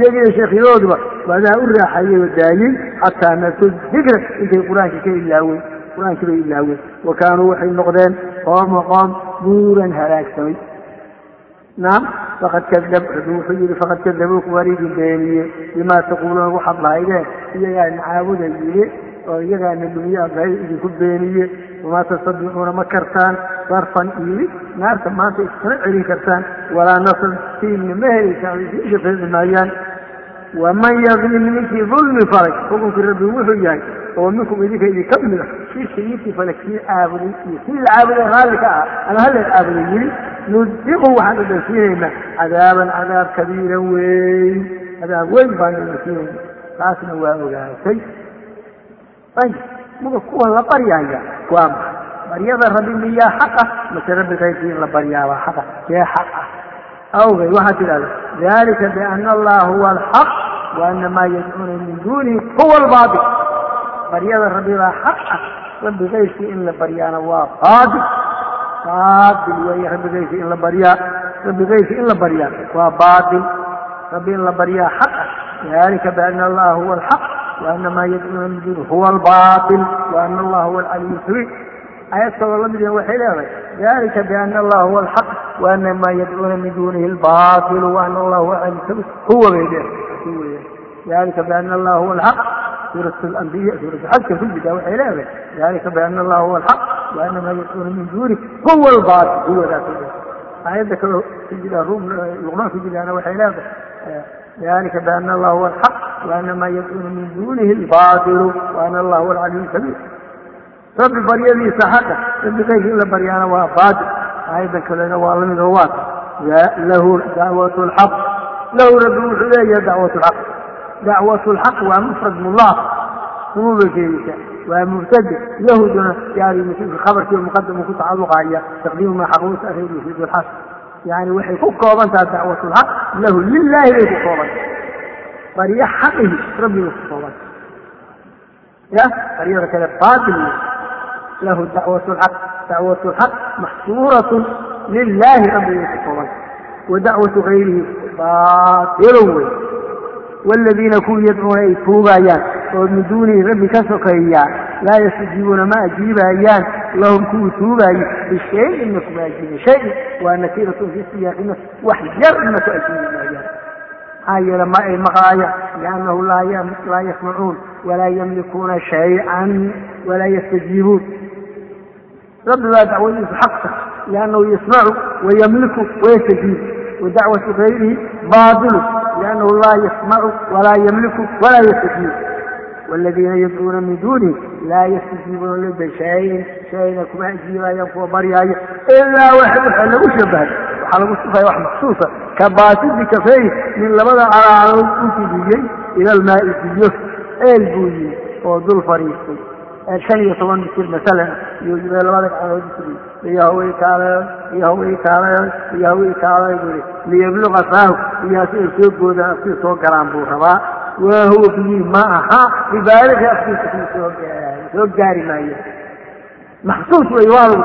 iyaga iyo sheekhyadoodiba adaa u raaxaeyey oo daayey xataa nasu dikra intay qur'aanka ka ilaaween qur'aankii bay ilaaween wa kaanuu waxay noqdeen qooma qoom buuran halaagsamay naam faqad kadab wuxuu yihi faqad kadabuukum waan idin beeniye bimaa taquuluuna waxaad lahaydeen iyagaa nacaabuda yidhi oo iyagaa nadumiye aad idinku beeniye wamaa tastadiicuuna ma kartaan sarfan iili naarta maanta iskama celin kartaan walaa nasr siilna ma helaysaan iska feedi maayaan waman yadlim ninkii dulmi falay xukunkii rabbi wuxuu yahay oo minkum idinka idinka mid a shirki ninkii falay kii caabuday iyo kii la caabuday raalli ka ah ama hala caabuday yili nudiqu waxaan dhadhansiinaynaa cadaaban cadaab kabiiran weyn. Cadaab weyn baan dhadhansiinayna taasna waa ogaatay. Ayib muga kuwa la baryaya waa maxa baryada rabbi miyaa xaq ah mase rabbi kayrkii in la baryaabaa xaqa see xaq ah awgay waxaad tidhahda dalika biana allaha huwa alxaq wa ana maa yadcuuna min duunihi huwa albaatil baryada rabbi baa xaq ah rabbi kayrkii in la baryaana waa baatil baatil weeye rabbi kayrkii in la baryaa rabbi kayrkii in la baryaa waa baatil rabbi in la baryaa xaq ah dalika biana allaha huwa alxaq wa ana maa yadcuuna min duunihi huwa albaatil wa ana allaha huwa alcaliyu lkabiir ayad kaloo la midna waxay leedahay dalika biana allaha huwa alxaq wa ana maa yadcuuna min duunihi albatilu wa ana allaha huwa bay dalika biana allaha huwa alxaq suurat alambiya suuratu xajka ku jirtaa waxay leedahay dalika biana allaha huwa alxaq wa ana maa yadcuuna min duunihi huwa albaatil huwadaas aayadda kaloo ku jira luqmaan ku jirtaana waxay leedahay dalika biana allaha huwa alxaq wa ana maa yadcuuna min duunihi albatilu wa ana allaha huwa alcaliyu lkabiir rabbi baryadiisa xaqa. Rabbi kayrkii in la baryaana waa baatil aayaddan kalena waa la mid oo waata lahu dacwat lxaq lahu rabbi wuxuu leeyahay dacwat lxaq dacwat lxaq waa mufrad mulaaq umuubay waa mubtade yahuduna yani khabarkii muqadamu ku tacaluqaya taqdiimu maa xaqu tareer yufiid lxaq yani waxay ku kooban taha dacwat lxaq lahu lilahi bay ku kooban baryo xaqihi rabbibay ku kooban ya baryada kale baatil له دعوة الحق دعوة الحق محصورة لله رب العالمين ودعوة غيره باطل والذين كون يدعون أي توبايان ومن دونه رب كسقيان لا يستجيبون ما أجيبايان لهم كو توباي بشيء إنكم ما أجيب شيء ونكيرة في السياق وحجر إنكم أجيبايان هاي لما أي مغاية لأنه لا لا يسمعون ولا يملكون شيئا ولا يستجيبون rabbi baa dacwadiisu xaqta liannahu yasmacu wayamliku wayastajiib wadacwatu kayrihi baadilu liannahu laa yasmacu walaa yamliku walaa yastajiib waaladiina yadcuuna min duunihi laa yastajiibuuna libayshayin shayna kuma ajiibayaan kuwa baryaaya ilaa waxa lagu shabahay waxaa lagu sifaya wax maxsuusa ka baasidi kafeey min labada calaaloo u fidiyey ila almaai biyo eel buu yii oo dul fadhiistay shan iyo toban mitir masalan iyo labada gacmood iyo hawey kaale iyo hawey kaale iyo hawey kaale bui liyabluqa faahu iyo si ay soo goodaan afkii soo galaan buu rabaa waa huwa biyihi ma aha bibaaliga afkiisa gaarayo soo gaari maayo maxsuus wey waa lagu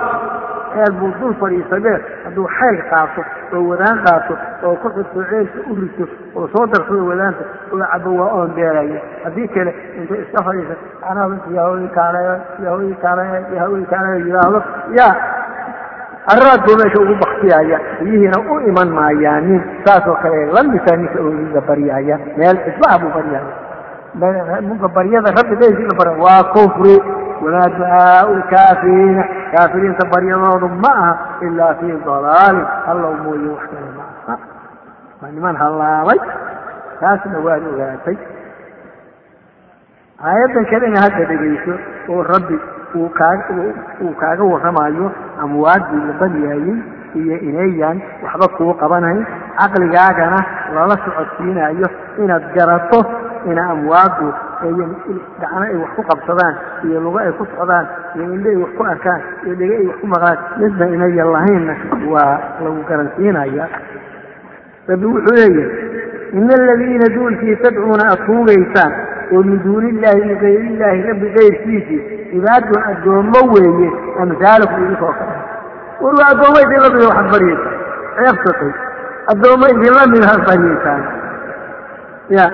ceel buu dul fadhiisadee? Hadduu xayl qaato oo wadaan qaato oo ku xirto ceelka u rito oo soo darsado wadaanta oo cabo waa oon beeraya. Haddii kale inta iska fadhiisa yahawi kaaleyo yidhaahdo. Yaa arraad buu meesha ugu baktiyaya biyihiina u iman maayaanin saasoo kale lamisa ninka ooliga baryaaya meel cidlaha buu baryaya muga baryada rabbi daysi la bara waa kufri wamaa ducaau lkaafiriina kaafiriinta baryadoodu ma aha ilaa fii dalaalin hallow mooye wax kale ma aha waa niman hallaabay taasna waad ogaatay aayaddan kalena hadda dhegayso oo rabbi uu kaaga uu kaaga warramayo amwaadii la baryaayey iyo inayaan waxba kuu qabanayn caqligaagana lala socodsiinayo inaad garato ina amwaadu gacno ay wax ku qabsadaan iyo lugo ay ku socdaan iyo indho ay wax ku arkaan iyo dhego ay wax ku maqlaan midna inayan lahaynna waa lagu garansiinaya. Rabbi wuxuu leeyahay ina aladiina duulkii tadcuuna aad tuugaysaan oo min duuni illaahi min gayrillaahi rabbi kayrkiisii cibaadun addoommo weeye amhaalukum idinkoo kale war waa addoommo idin lamida waxaad baryaysaan ceebsatay addoommo idinla mid had baryaysaan ya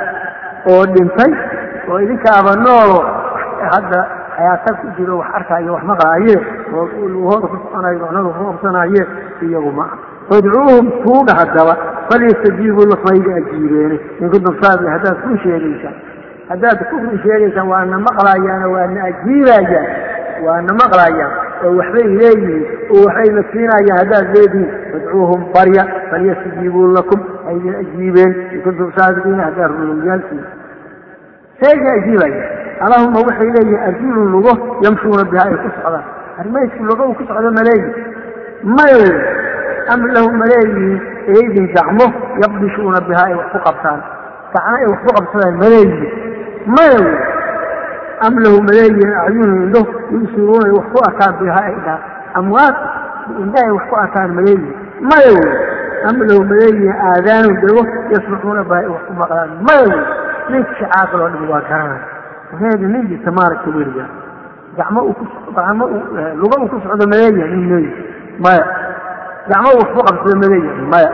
oo dhintay oo idinkaaba noolo hadda xayaata ku jiro wax arkaayo wax maqaaye oo luhooda ku soconayo macnada ku qabsanaaye iyagu fadcuuhum tuuga haddaba falyastajiibuu lakum ayga ajiibeene. In kuntum saadiqin haddaad ku sheegaysaan. Haddaad ku run sheegaysaan waana maqlayaano waana ajiibayaan waana maqlayaan oo waxbay leeyihiin oo waxbayna siinayaan haddaad leedihiin fadcuuhum barya falyastajiibuu lakum aydin ajiibeen. In kuntum saadiqiina haddaad runumyaalkiin seega ajiibaya allahuma waxay leeyihiin arjulun lugo yamshuuna biha ay ku socdaan. Arrimaysku lugo ku socdo ma leeyihiin maya am lahu ma leeyihiin eydin gacmo yaqdishuuna biha ay wax ku qabtaan. Gacmo ay wax ku qabsadaan ma leeyihiin maya am lahu ma leeyihiin acyunun indho yubsiruuna ay wax ku arkaan biha ay dhaa amwaad indha ay wax ku arkaan ma leeyihiin maya wey am lahu ma leeyihiin aadaanun dego yasmacuuna biha ay wax ku maqlaan. Maya wey ninka shacaaqal oo dhami waa garanay reeda nin jirta maaragta weliga gacmo uu ku gacmo luga uu ku socdo maleeyahay nin leeyahay maya. Gacmo wax ku qabsado maleeyahay maya.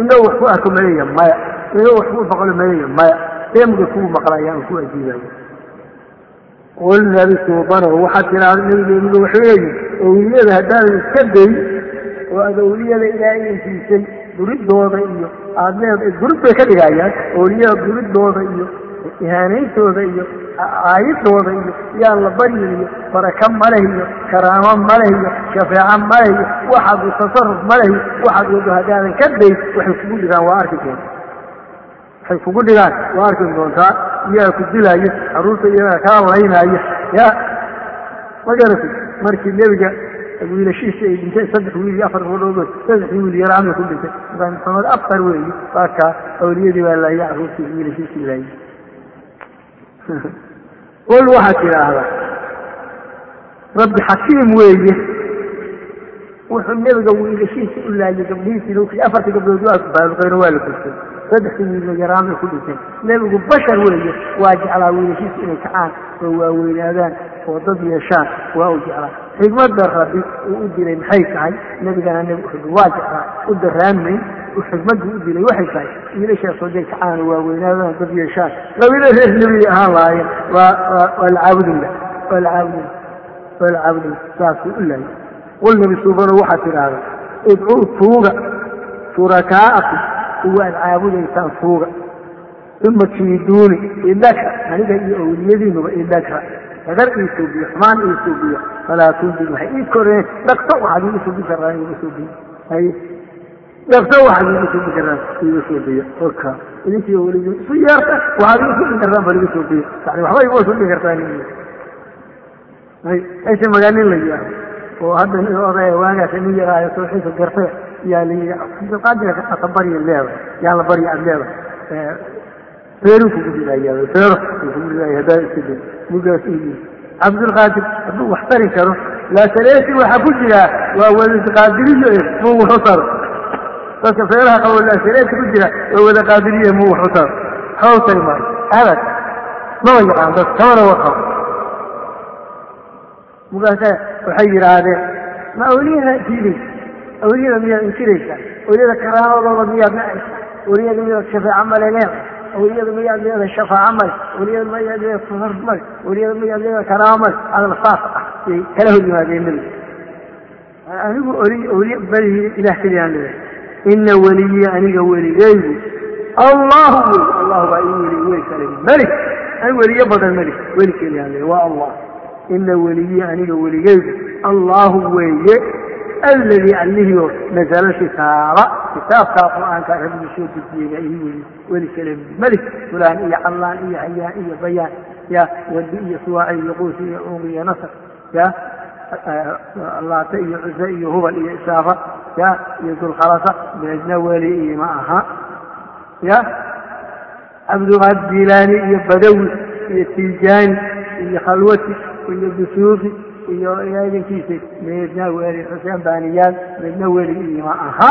Indho wax ku arko maleeyahay maya. Indho wax ku baqlo maleeyahay maya. Deemga kugu maqlayaan ku ajiibaya qul nabi suubanow waxaad tiraahda nabigeeniga wax leeyihiin owliyada haddaadan iska day oo aad owliyada ilaahay insiisay duridooda iyo aad leed durid bay ka dhigayaan owliyada duridooda iyo ihaanayntooda iyo aayadooda iyo yaan la baryin iyo baraka maleh iyo karaamo maleh iyo shafeeco maleh iyo waxaad tasaruf maleh iyo waxaad wado haddaadan ka day waxay kugu dhigaan waa arki doontaa. Waxay kugu dhigaan waa arki doontaa. Iyaga ku dilaayo carruurta iyaga kaa laynaayo ya ma garatay markii nebiga wiilashiisa ay dhinteen saddex wiil iyo afar gabadhood saddexdii wiil yaro amay ku dhintay markaa maxamed afar weeye waa awliyadii baa laayay caruurtii wiilashiisii laayay qul waxaad tidhaahdaa rabbi xakiim weeye wuxuu nebiga wiilashiisa u laayay gabdhihiisii lkii afartii gabdhood waa baaluqeyno waa la gurtay saddexdii wiilna yaraamay ku dhinteen nebigu bashar weeye waa jeclaa wiilashiisa inay kacaan oo waaweynaadaan oo dad yeeshaan waa u jeclaa xigmadda rabbi uu u dilay maxay tahay? Nebigana nebi uxud waa jeclaa u daraanmayn xikmaddu u dilay waxay tahay? Wiilashaasoo day kacaan oo waaweynaadaan dad yeeshaan. Labada reer nebigay ahaan lahaayeen waa waa la caabudinla waa la caabudinla waa la caabudinla saasuu u laayay qul nabi suubano waxaad tidhaahdaa idcuu tuuga shurakaa'akum kuwa caabudaysaan tuuga uma kiiduuni idhaka aniga iyo owliyadiinuba idhaka dagar ii suubiyo xumaan ii suubiyo falaa tuudin waxay ii koreen dhaqso waxaad iigu suubi karaan iigu suubiyo hay dhaqso waxaad iigu suubi karaan iigu suubiyo oka idinkiiyo weligi isu yeerta waxaad iigu suubi kartaan bal igu suubiyo yani waxba iguma suubi kartaan hay ayse magaalin la yidhaaho oo hadda nin odaya waagaas nin yaraayo tawxiidka gartay yaa la yidhi cabdilqaadir ata barya leeda yaa la barya ad leeda feeru kugu dhigaya feero kugu dhigaya haddaa iska day yii cabdilqaadir hadduu wax tari karo laasaleesi waxaa ku jiraa waa wadaqaadiriyo e muu waxu taro dadka feeraha qabo laasaleesi ku jira waa wadaqaadiriyo muu taro waxba u tari maayo abad maba yaqaan dad kamana warqabo mugaasa waxay yidhaahdeen ma awliyaha diidaysa awliyada miyaad inkiraysaa awliyada karaamadooda miyaad nacaysa awliyada miyaad shafeeco male leedahay awliyada miyaad leedahay shafaaco male awliyada miyaad leedahay tasaruf male awliyada miyaad leedahay karaamo male. Adla saas ah yay kala hor yimaadeen nebiga anigu awliya balihi ilaah keliyaan leedahay. Ina weliyi aniga weligaygu allahu wey allahu baa ii weli wey kale. Melik anigu weliyo badan melik weli keliyaan leedahay. Waa allah. Ina weliyi aniga weligaygu allahu weeye alladii allihio nasala kitaaba kitaabkaa qur'aanka rabbigu soo dejiyeyna ii weli weli kale melik fulaan iyo callaan iyo hayaan iyo bayaan ya wadi iyo suwaaci iyo quusi iyo uug iyo nasr ya laata iyo cuze iyo hubal iyo isaafa ya iyo dulkhalasa meedna weli ima aha ya cabduqaad jilaani iyo badawi iyo tijaani iyo khalwati iyo busuufi iyo idinkiisa meedna weli xuseen baaniyaal meedna weli ima aha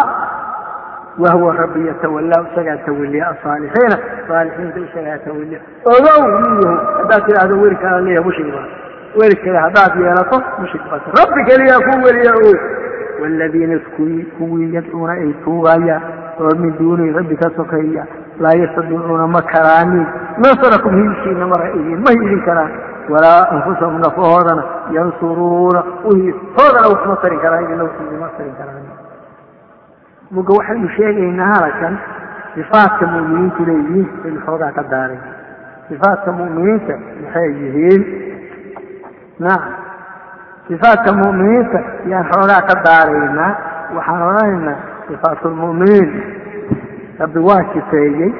wahwa rabbi yatawallaa isagaa tawaliya asaalixiina saalixiinta isagaa tawaliya ogow miyahu haddaad tidhaahdo weli kala leeya mushrik baa weli kale haddaad yeelato mushrik baata rabbi keliyaa ku weliya oy waaladiina kuwii yadcuuna ay tuugayaan oo min duunihi rabbi ka sokeeya laa yastadiicuuna ma karaanin nasrakum hiilkiina mara idin ma hiilin karaan walaa anfusahum nafahoodana yansuruuna uhiistoodana waxma tarin karaan tarin karaan muga waxaynu sheegaynaa halakan sifaadka mu'miniintu leeyihiin aynu xoogaa ka daaray. Sifaadka mu'miniinta maxay yihiin? Nacam sifaadka mu'miniinta yaan xoogaa ka daaraynaa waxaan odhanaynaa sifaatulmu'miniin rabbi waa sifeeyey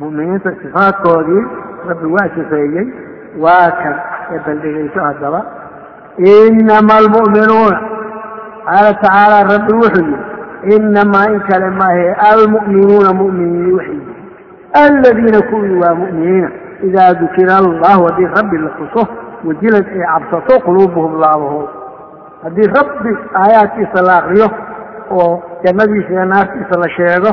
mu'miniinta sifaadkoodii rabbi waa sifeeyey waa kan ee baldhigayso haddaba inama almu'minuuna qaala tacaala rabbi wuxuu yihi inamaa in kale maahe almu'minuuna mu'miniin waxay aladiina kuwii waa mu'miniina idaa dukira allahu haddii rabbi la xuso wajilad ay cabsato quluubuhum laabahood haddii rabbi aayaadkiisa la akriyo oo jannadiisa iyo naartiisa la sheego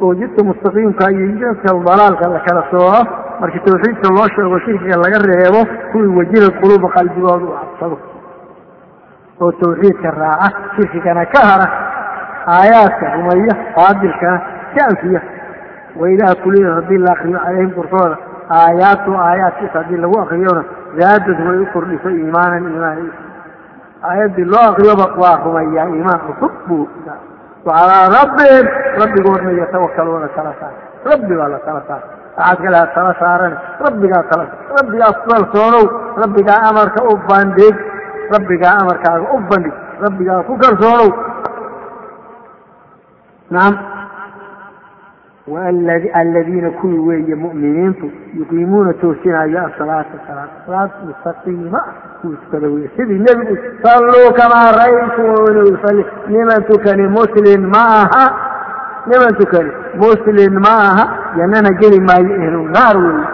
oo jidka mustaqiimka iyo jidka dalaalka la kala sooco markii tawxiidka loo sheego shirkiga laga reebo kuwii wajilad quluuba qalbigooda u cabsado oo tawxiidka raaca shirkigana ka hara aayaadka rumeeya baadilkana ka anfiya waidaa tuliya haddii la akriyo calayhim korkooda aayaatu aayaadkiisa haddii lagu akriyona zaadad way u kordhiso iimaanan iimaan aayaddii loo akriyoba waa rumeeyaa iimaan cusub buu wacalaa rabbihim rabbigoodna yatawakaluuna tala saar. Rabbi baa la tala saar. Waxaad ha tala saaran rabbigaa tala rabbigaa ku kalsoonow rabbigaa amarka u bandhig rabbigaa amarkaaga u bandhig rabbigaa ku kalsoonow nacam aladiina kuwii weeye mu'miniintu yuqiimuuna toosinaya asalaata salaad salaad mustaqiima kuwii weye sidii nebigu salluu kamaa ra'aytumuni usalli niman tukani muslin ma aha niman tukani muslin ma aha jannana geli maayo ehlu naar weeye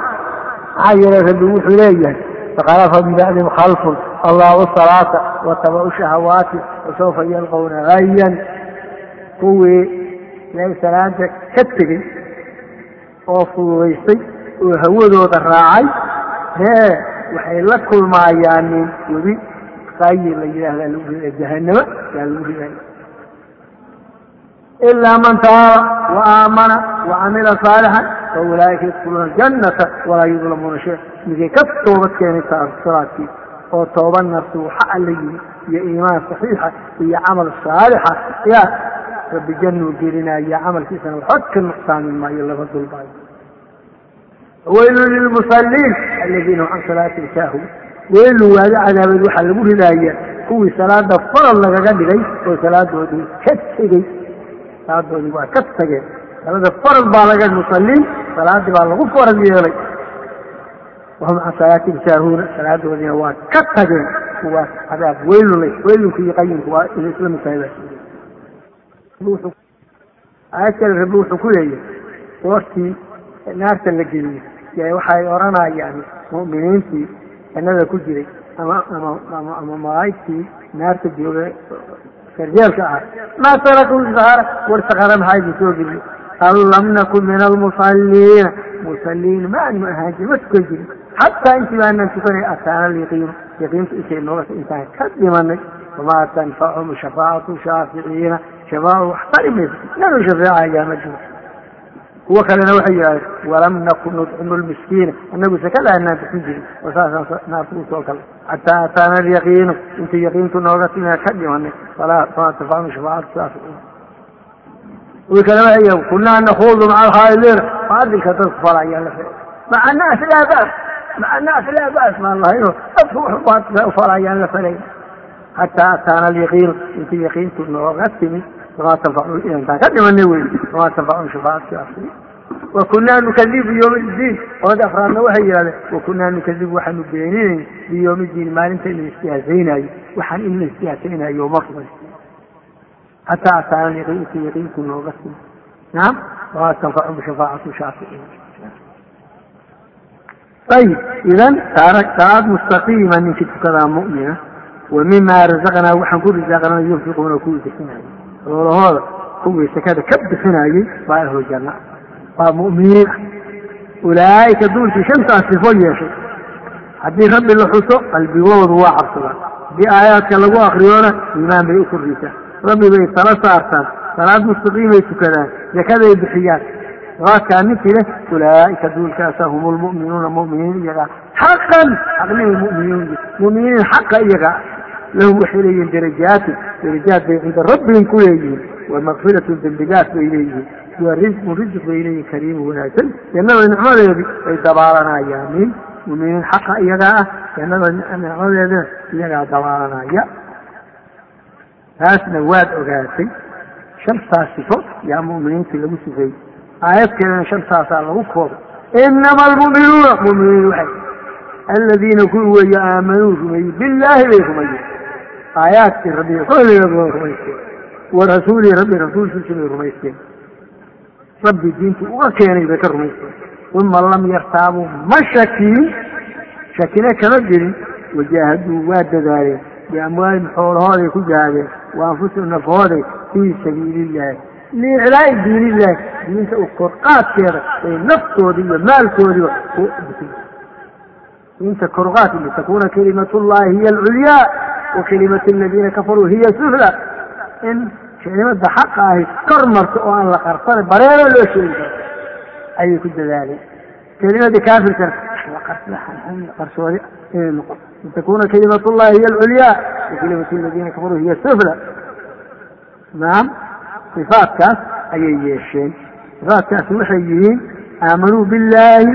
maxaa yeelay rabbi wuxuu leeyahay fakhalafa min bacdihim khalfun allahu salaata watabau shahawaati wasawfa yalqawna hayan kuwii ilaahay salaada ka tegey oo fududaystay oo hawadooda raacay hee waxay la kulmaayaan nin webi qayi la yidhaahdaa lagu riday jahanamo yaa lagu riday. Ilaa man taaba wa aamana wa camila saalixan fa ulaa'ika yadkhuluuna aljannata walaa yudlamuuna shay ninkay ka toobad keenay salaadkii oo tooba nasuuxa alla yimi iyo iimaan saxiixa iyo camal saalixa. Yaa rabbi jannuu gelinaya camalkiisana waxba ka nuqsaamin maayo laba dulbaayo weylu lilmusalliin aladiina hum can salaatihim saahu. Weylu waaga cadaabeed waxaa lagu ridaaya kuwii salaada farad lagaga dhigay oo salaadoodii ka tegey salaadoodii waa ka tageen salaada farad baa laga musalliin salaadii baa lagu farad yeelay. Wahum can salaatihim saahuuna salaadoodiina waa ka tageen. Kuwaas cadaab weylulay weylunku iyo qayinku waa inay isla aayad kale rabbi wuxuu ku leeyahay goortii naarta la geliyey y waxay odhanayaan mu'miniintii jannada ku jiray ama ama ama malaa'igtii naarta jooga sarjeelka ah. Maa tarakuu sahara war sakara maxaa idin soo geliye qaalu lam nakun min almusalliina musalliin ma aanu ahaan jirin ma tukan jirin. Xataa intii baanaan tukanay ataana alyaqiinu yaqiintu intay nooga intaan ka dhimanay. Wamaa tanfachum shafaacatu shaaficiina shafaacu wax tari mayso nanu shafeecayaa ma jiro kuwo kalena waxay yidhahdeen walam nakun nudcimu lmiskiina anagu sakada aanaan bixin jirin oo saasaan naarta u soo kala xataa ataana alyaqiinu intii yaqiintu nooga timia ka dhimanay falaa famaa tanfachum shafaacatu shaaficiina kuwi kale waxay yidhahdeen kunaa nakuudu maca alkhaalidiina faadilka dadku fala ayaa la fee maca naas laa ba'as maca naas laa ba'as maan lahayno dadku wuxuu ufala ayaan la falay xataa ataana alyaqiinu intii yaqiintu nooga timid famaa tanfacu intaan ka dhimanay wey famaa tanfacu shafaacatu shaaficiin wakunaa nukadibu biyowmi iddiin qolada afraadna waxay yidhahdeen wakunaa nukadibu waxaanu beeninayn biyowmi iddiin maalinta in la istihaasaynaayo waxaan in la istihaasaynaayo ma rumay xataa ataana alyaqiin intii yaqiintu nooga timid nacam famaa tanfacu shafaacatu shaaficiin ayib idan salaad mustaqiima ninkii tukadaa mu'mina. Wa mima razaqnaa waxaan ku yunfiquuna kuwii sakada ka bixinayay baa ahlu janna. Waa mu'miniin. Ah ulaa'ika duulkii shantaas sifo yeeshay. Haddii rabbi la xuso qalbigoodu waa cabsadaan haddii aayaadka lagu akriyona iimaan bay u kordhisaa rabbi bay tala saartaan salaad mustaqiimay tukadaan zakaday bixiyaan. Waadkaa ninkii leh ulaa'ika duulkaasa hum lmu'minuuna mu'miniin iyagaa xaqan xaqnimay mu'miniin. Mu'miniin xaqa iyagaa lahum waxay leeyihiin darajaatin darajaat bay cinda rabbihim ku leeyihiin wa makfiratun dembigaas bay leeyihiin wa risqun risq bay leeyihiin kariimu wanaagsan. Jannada nicmadeedii bay dabaalanayaanin muminiin xaqa iyagaa ah jannada nicmadeedina iyagaa dabaalanaya. Taasna waad ogaatay. Shantaas sifo yaa mu'miniintii lagu sifeeyey aayadkeedana shantaasaa lagu koobay. Inama almu'minuuna mu'miniin waxay. Aladiina kuwi weeye aamanuu rumeeyey billaahi bay rumeeyeen aayaadkii rabbi xoliga bay rumaysteen. Wa rasuulihi rabbi rasuulkiisa rumaysteen. Rabbi diintii uga keenay bay ka rumaysteen. Uma lam yartaabuu ma shakiin. Shakina kama gelin wajaahaduu waa dadaaleen biamwaalihim xoolahooday ku jahaadeen wa anfusihim nafhooday fii sabiili illaahi liiclaa'i diin illaahi diinta u korqaadkeeda bay naftoodii iyo maalkoodiiba ku diinta korqaad litakuna kalimatullahi hiya alculyaa wa kalimatu aladiina kafaruu hiya sufla in kelimada xaqa ahi kor marto oo aan la qarsana bareero loo sheegi karo ayay ku dadaaleen kelimadii kaafirkana qarsoodi takuna kalimat llahi hiya alculyaa wa kalimatu aladiina kafaruu hiya sufla naam sifaatkaas ayay yeesheen sifaatkaas waxay yihiin aamanuu billahi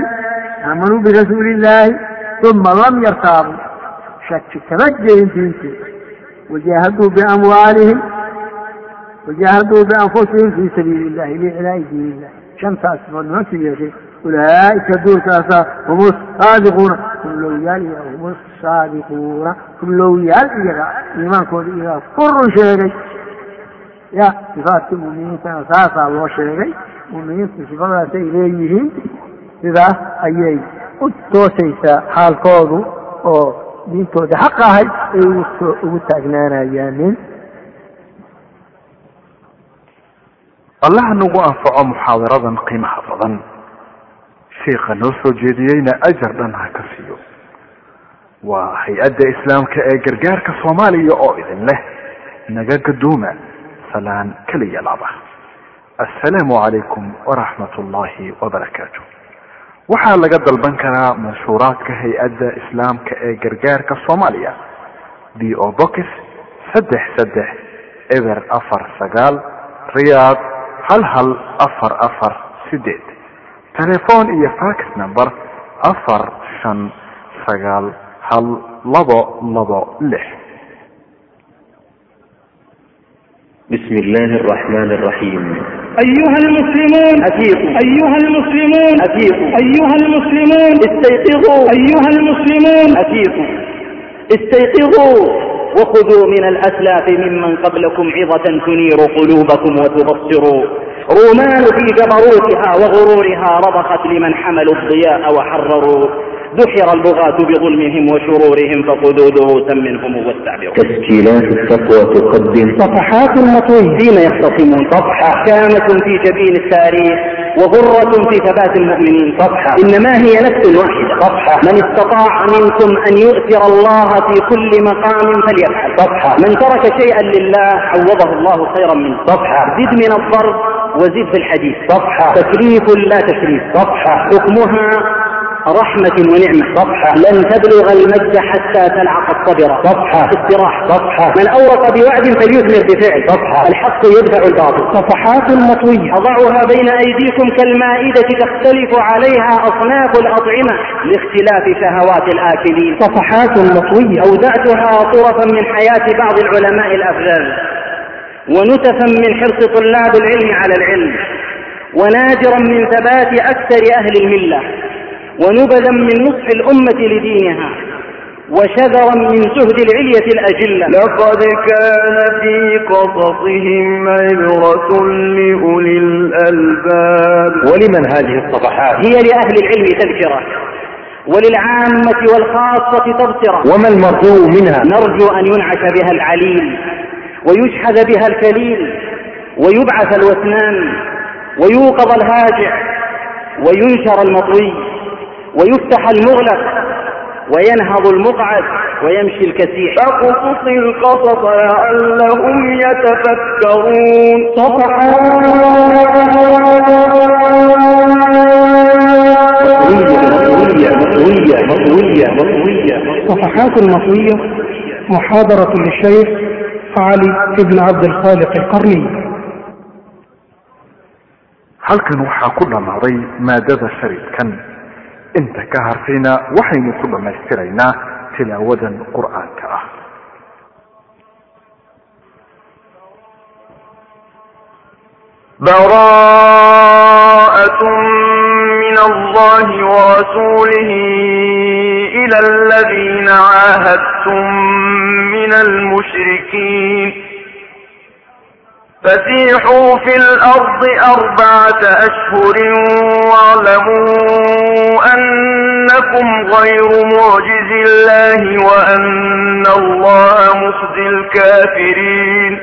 aamanuu birasuuli illaahi uma lam yartaabuu shaki kama gelin diintii wajaahaduu biamwaalihim wajaahaduu bianfusihim fii sabiili illahi liiclaa'i diin illahi shantaas sifood nimankii yeeshay ulaa'ika duulkaasaa hum saadiquuna kullowyaal iyaga hum saadiquuna kullowyaal iyaga iimaankooda iyagaa ku run sheegay ya sifaadkii mu'miniintana saasaa loo sheegay mu'miniintu sifadaasay leeyihiin sidaas ayay u toosaysaa xaalkoodu oo diintooda xaq ahay ay ugu taagnaanayaanin allaha nagu anfaco muxaadaradan qiimaha badan. Sheikha noo soo jeediyeyna ajar dhan ha ka siiyo. Waa hay'adda islaamka ee gargaarka soomaaliya oo idin leh. Naga gaduuma salaan keliya laba assalaamu calaykum waraxmat ullaahi wabarakaatu waxaa laga dalban karaa manshuuraadka hay'adda islaamka ee gargaarka soomaaliya d o box saddex saddex eber afar sagaal riyaad hal hal afar afar sideed telefoon iyo fax number afar shan sagaal hal labo labo lix. Bismi illaahi araxmaan araxiim أيها المسلمون أفيقوا أيها المسلمون أفيقوا أيها المسلمون استيقظوا أيها المسلمون أفيقوا استيقظوا وخذوا من الأسلاف ممن قبلكم عظة تنير قلوبكم وتبصروا رومان في جبروتها وغرورها رضخت لمن حملوا الضياء وحرروا دحر البغاة بظلمهم وشرورهم فخذوذه سمنهم واستعبروا تسجيلات الصفوة تقدم صفحات المطوي فيما يختصمون صفحة كامة في جبين التاريخ وغرة في ثبات المؤمنين صفحة إنما هي نفس واحدة صفحة من استطاع منكم أن يؤثر الله في كل مقام فليفعل صفحة من ترك شيئا لله عوضه الله خيرا منه صفحة زد من الضرب وزد في الحديث صفحة تكليف لا تكليف صفحة حكمها رحمة ونعمة صفحة لن تبلغ المجد حتى تلعق الصبرة صفحة استراحة صفحة من أورط بوعد فليثمر بفعل صفحة الحق يدفع الباطل صفحات مطوية أضعها بين أيديكم كالمائدة تختلف عليها أصناف الأطعمة لاختلاف شهوات الآكلين صفحات مطوية أودعتها طرفا من حياة بعض العلماء الأفذاذ ونتفا من حرص طلاب العلم على العلم ونادرا من ثبات أكثر أهل الملة ونبذا من نصح الأمة لدينها وشذرا من زهد العلية الأجلة لقد كان في قصصهم عبرة لأولي الألباب ولمن هذه الصفحات هي لأهل العلم تذكرة وللعامة والخاصة تبصرة وما المطلوب منها نرجو أن ينعش بها العليل ويشحذ بها الكليل ويبعث الوثنان ويوقظ الهاجع وينشر المطوي ويفتح المغلق وينهض المقعد ويمشي الكسيح فقصص القصص لعلهم يتفكرون صفحات مطوية محاضرة للشيخ علي بن عبد الخالق القرني halkan waxaa ku dhammaaday maadada sharidkan inta ka harfayna waxaynu ku dhammaystiraynaa tilaawadan qur'aanka ah. براءة من الله ورسوله إلى الذين عاهدتم من المشركين فسيحوا في الأرض أربعة أشهر واعلموا أنكم غير معجز الله وأن الله مخزي الكافرين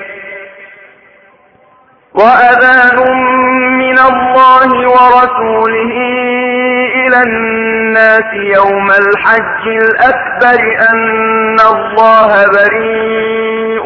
وأذان من الله ورسوله إلى الناس يوم الحج الأكبر أن الله بريء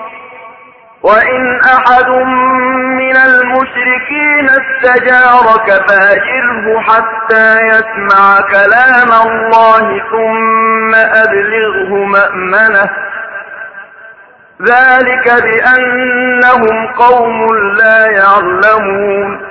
وإن أحد من المشركين استجارك فأجره حتى يسمع كلام الله ثم أبلغه مأمنة ذلك بأنهم قوم لا يعلمون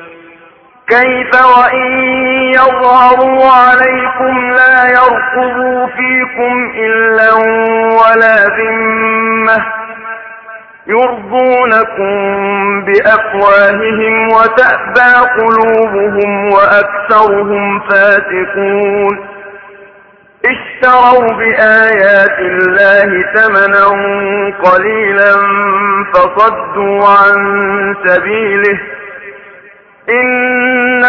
كيف وإن يظهروا عليكم لا يرقبوا فيكم إلا ولا ذمة يرضونكم بأفواههم وتأبى قلوبهم وأكثرهم فاتقون اشتروا بآيات الله ثمنا قليلا فصدوا عن سبيله إن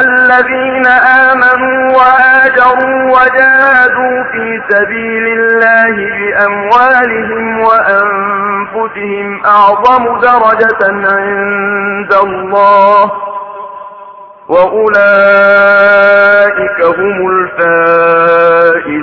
الذين آمنوا وآجروا وجاهدوا في سبيل الله بأموالهم وأنفسهم أعظم درجة عند الله وأولئك هم الفائزون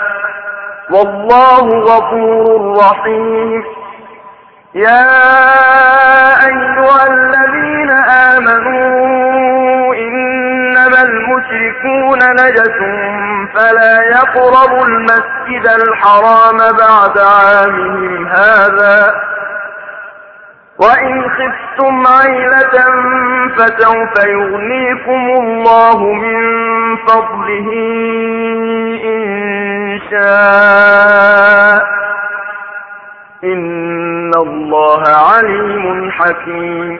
والله غفور رحيم يا أيها الذين آمنوا إنما المشركون نجس فلا يقربوا المسجد الحرام بعد عامهم هذا وإن خفتم عيلة فسوف يغنيكم الله من فضله إن شاء إن الله عليم حكيم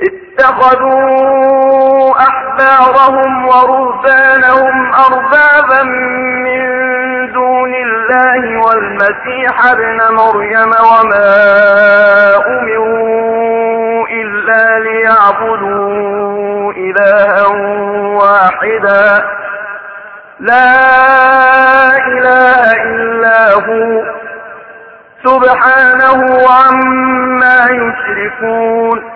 اتخذوا أحبارهم ورهبانهم أربابا من دون الله والمسيح ابن مريم وما أمروا إلا ليعبدوا إلها واحدا لا إله إلا هو سبحانه عما يشركون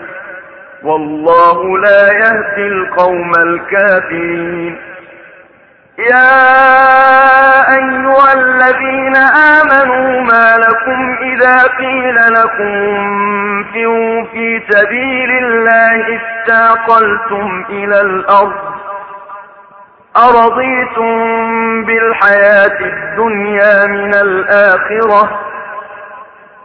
والله لا يهدي القوم الكافرين يا أيها الذين آمنوا ما لكم إذا قيل لكم انفروا في سبيل الله استاقلتم إلى الأرض أرضيتم بالحياة الدنيا من الآخرة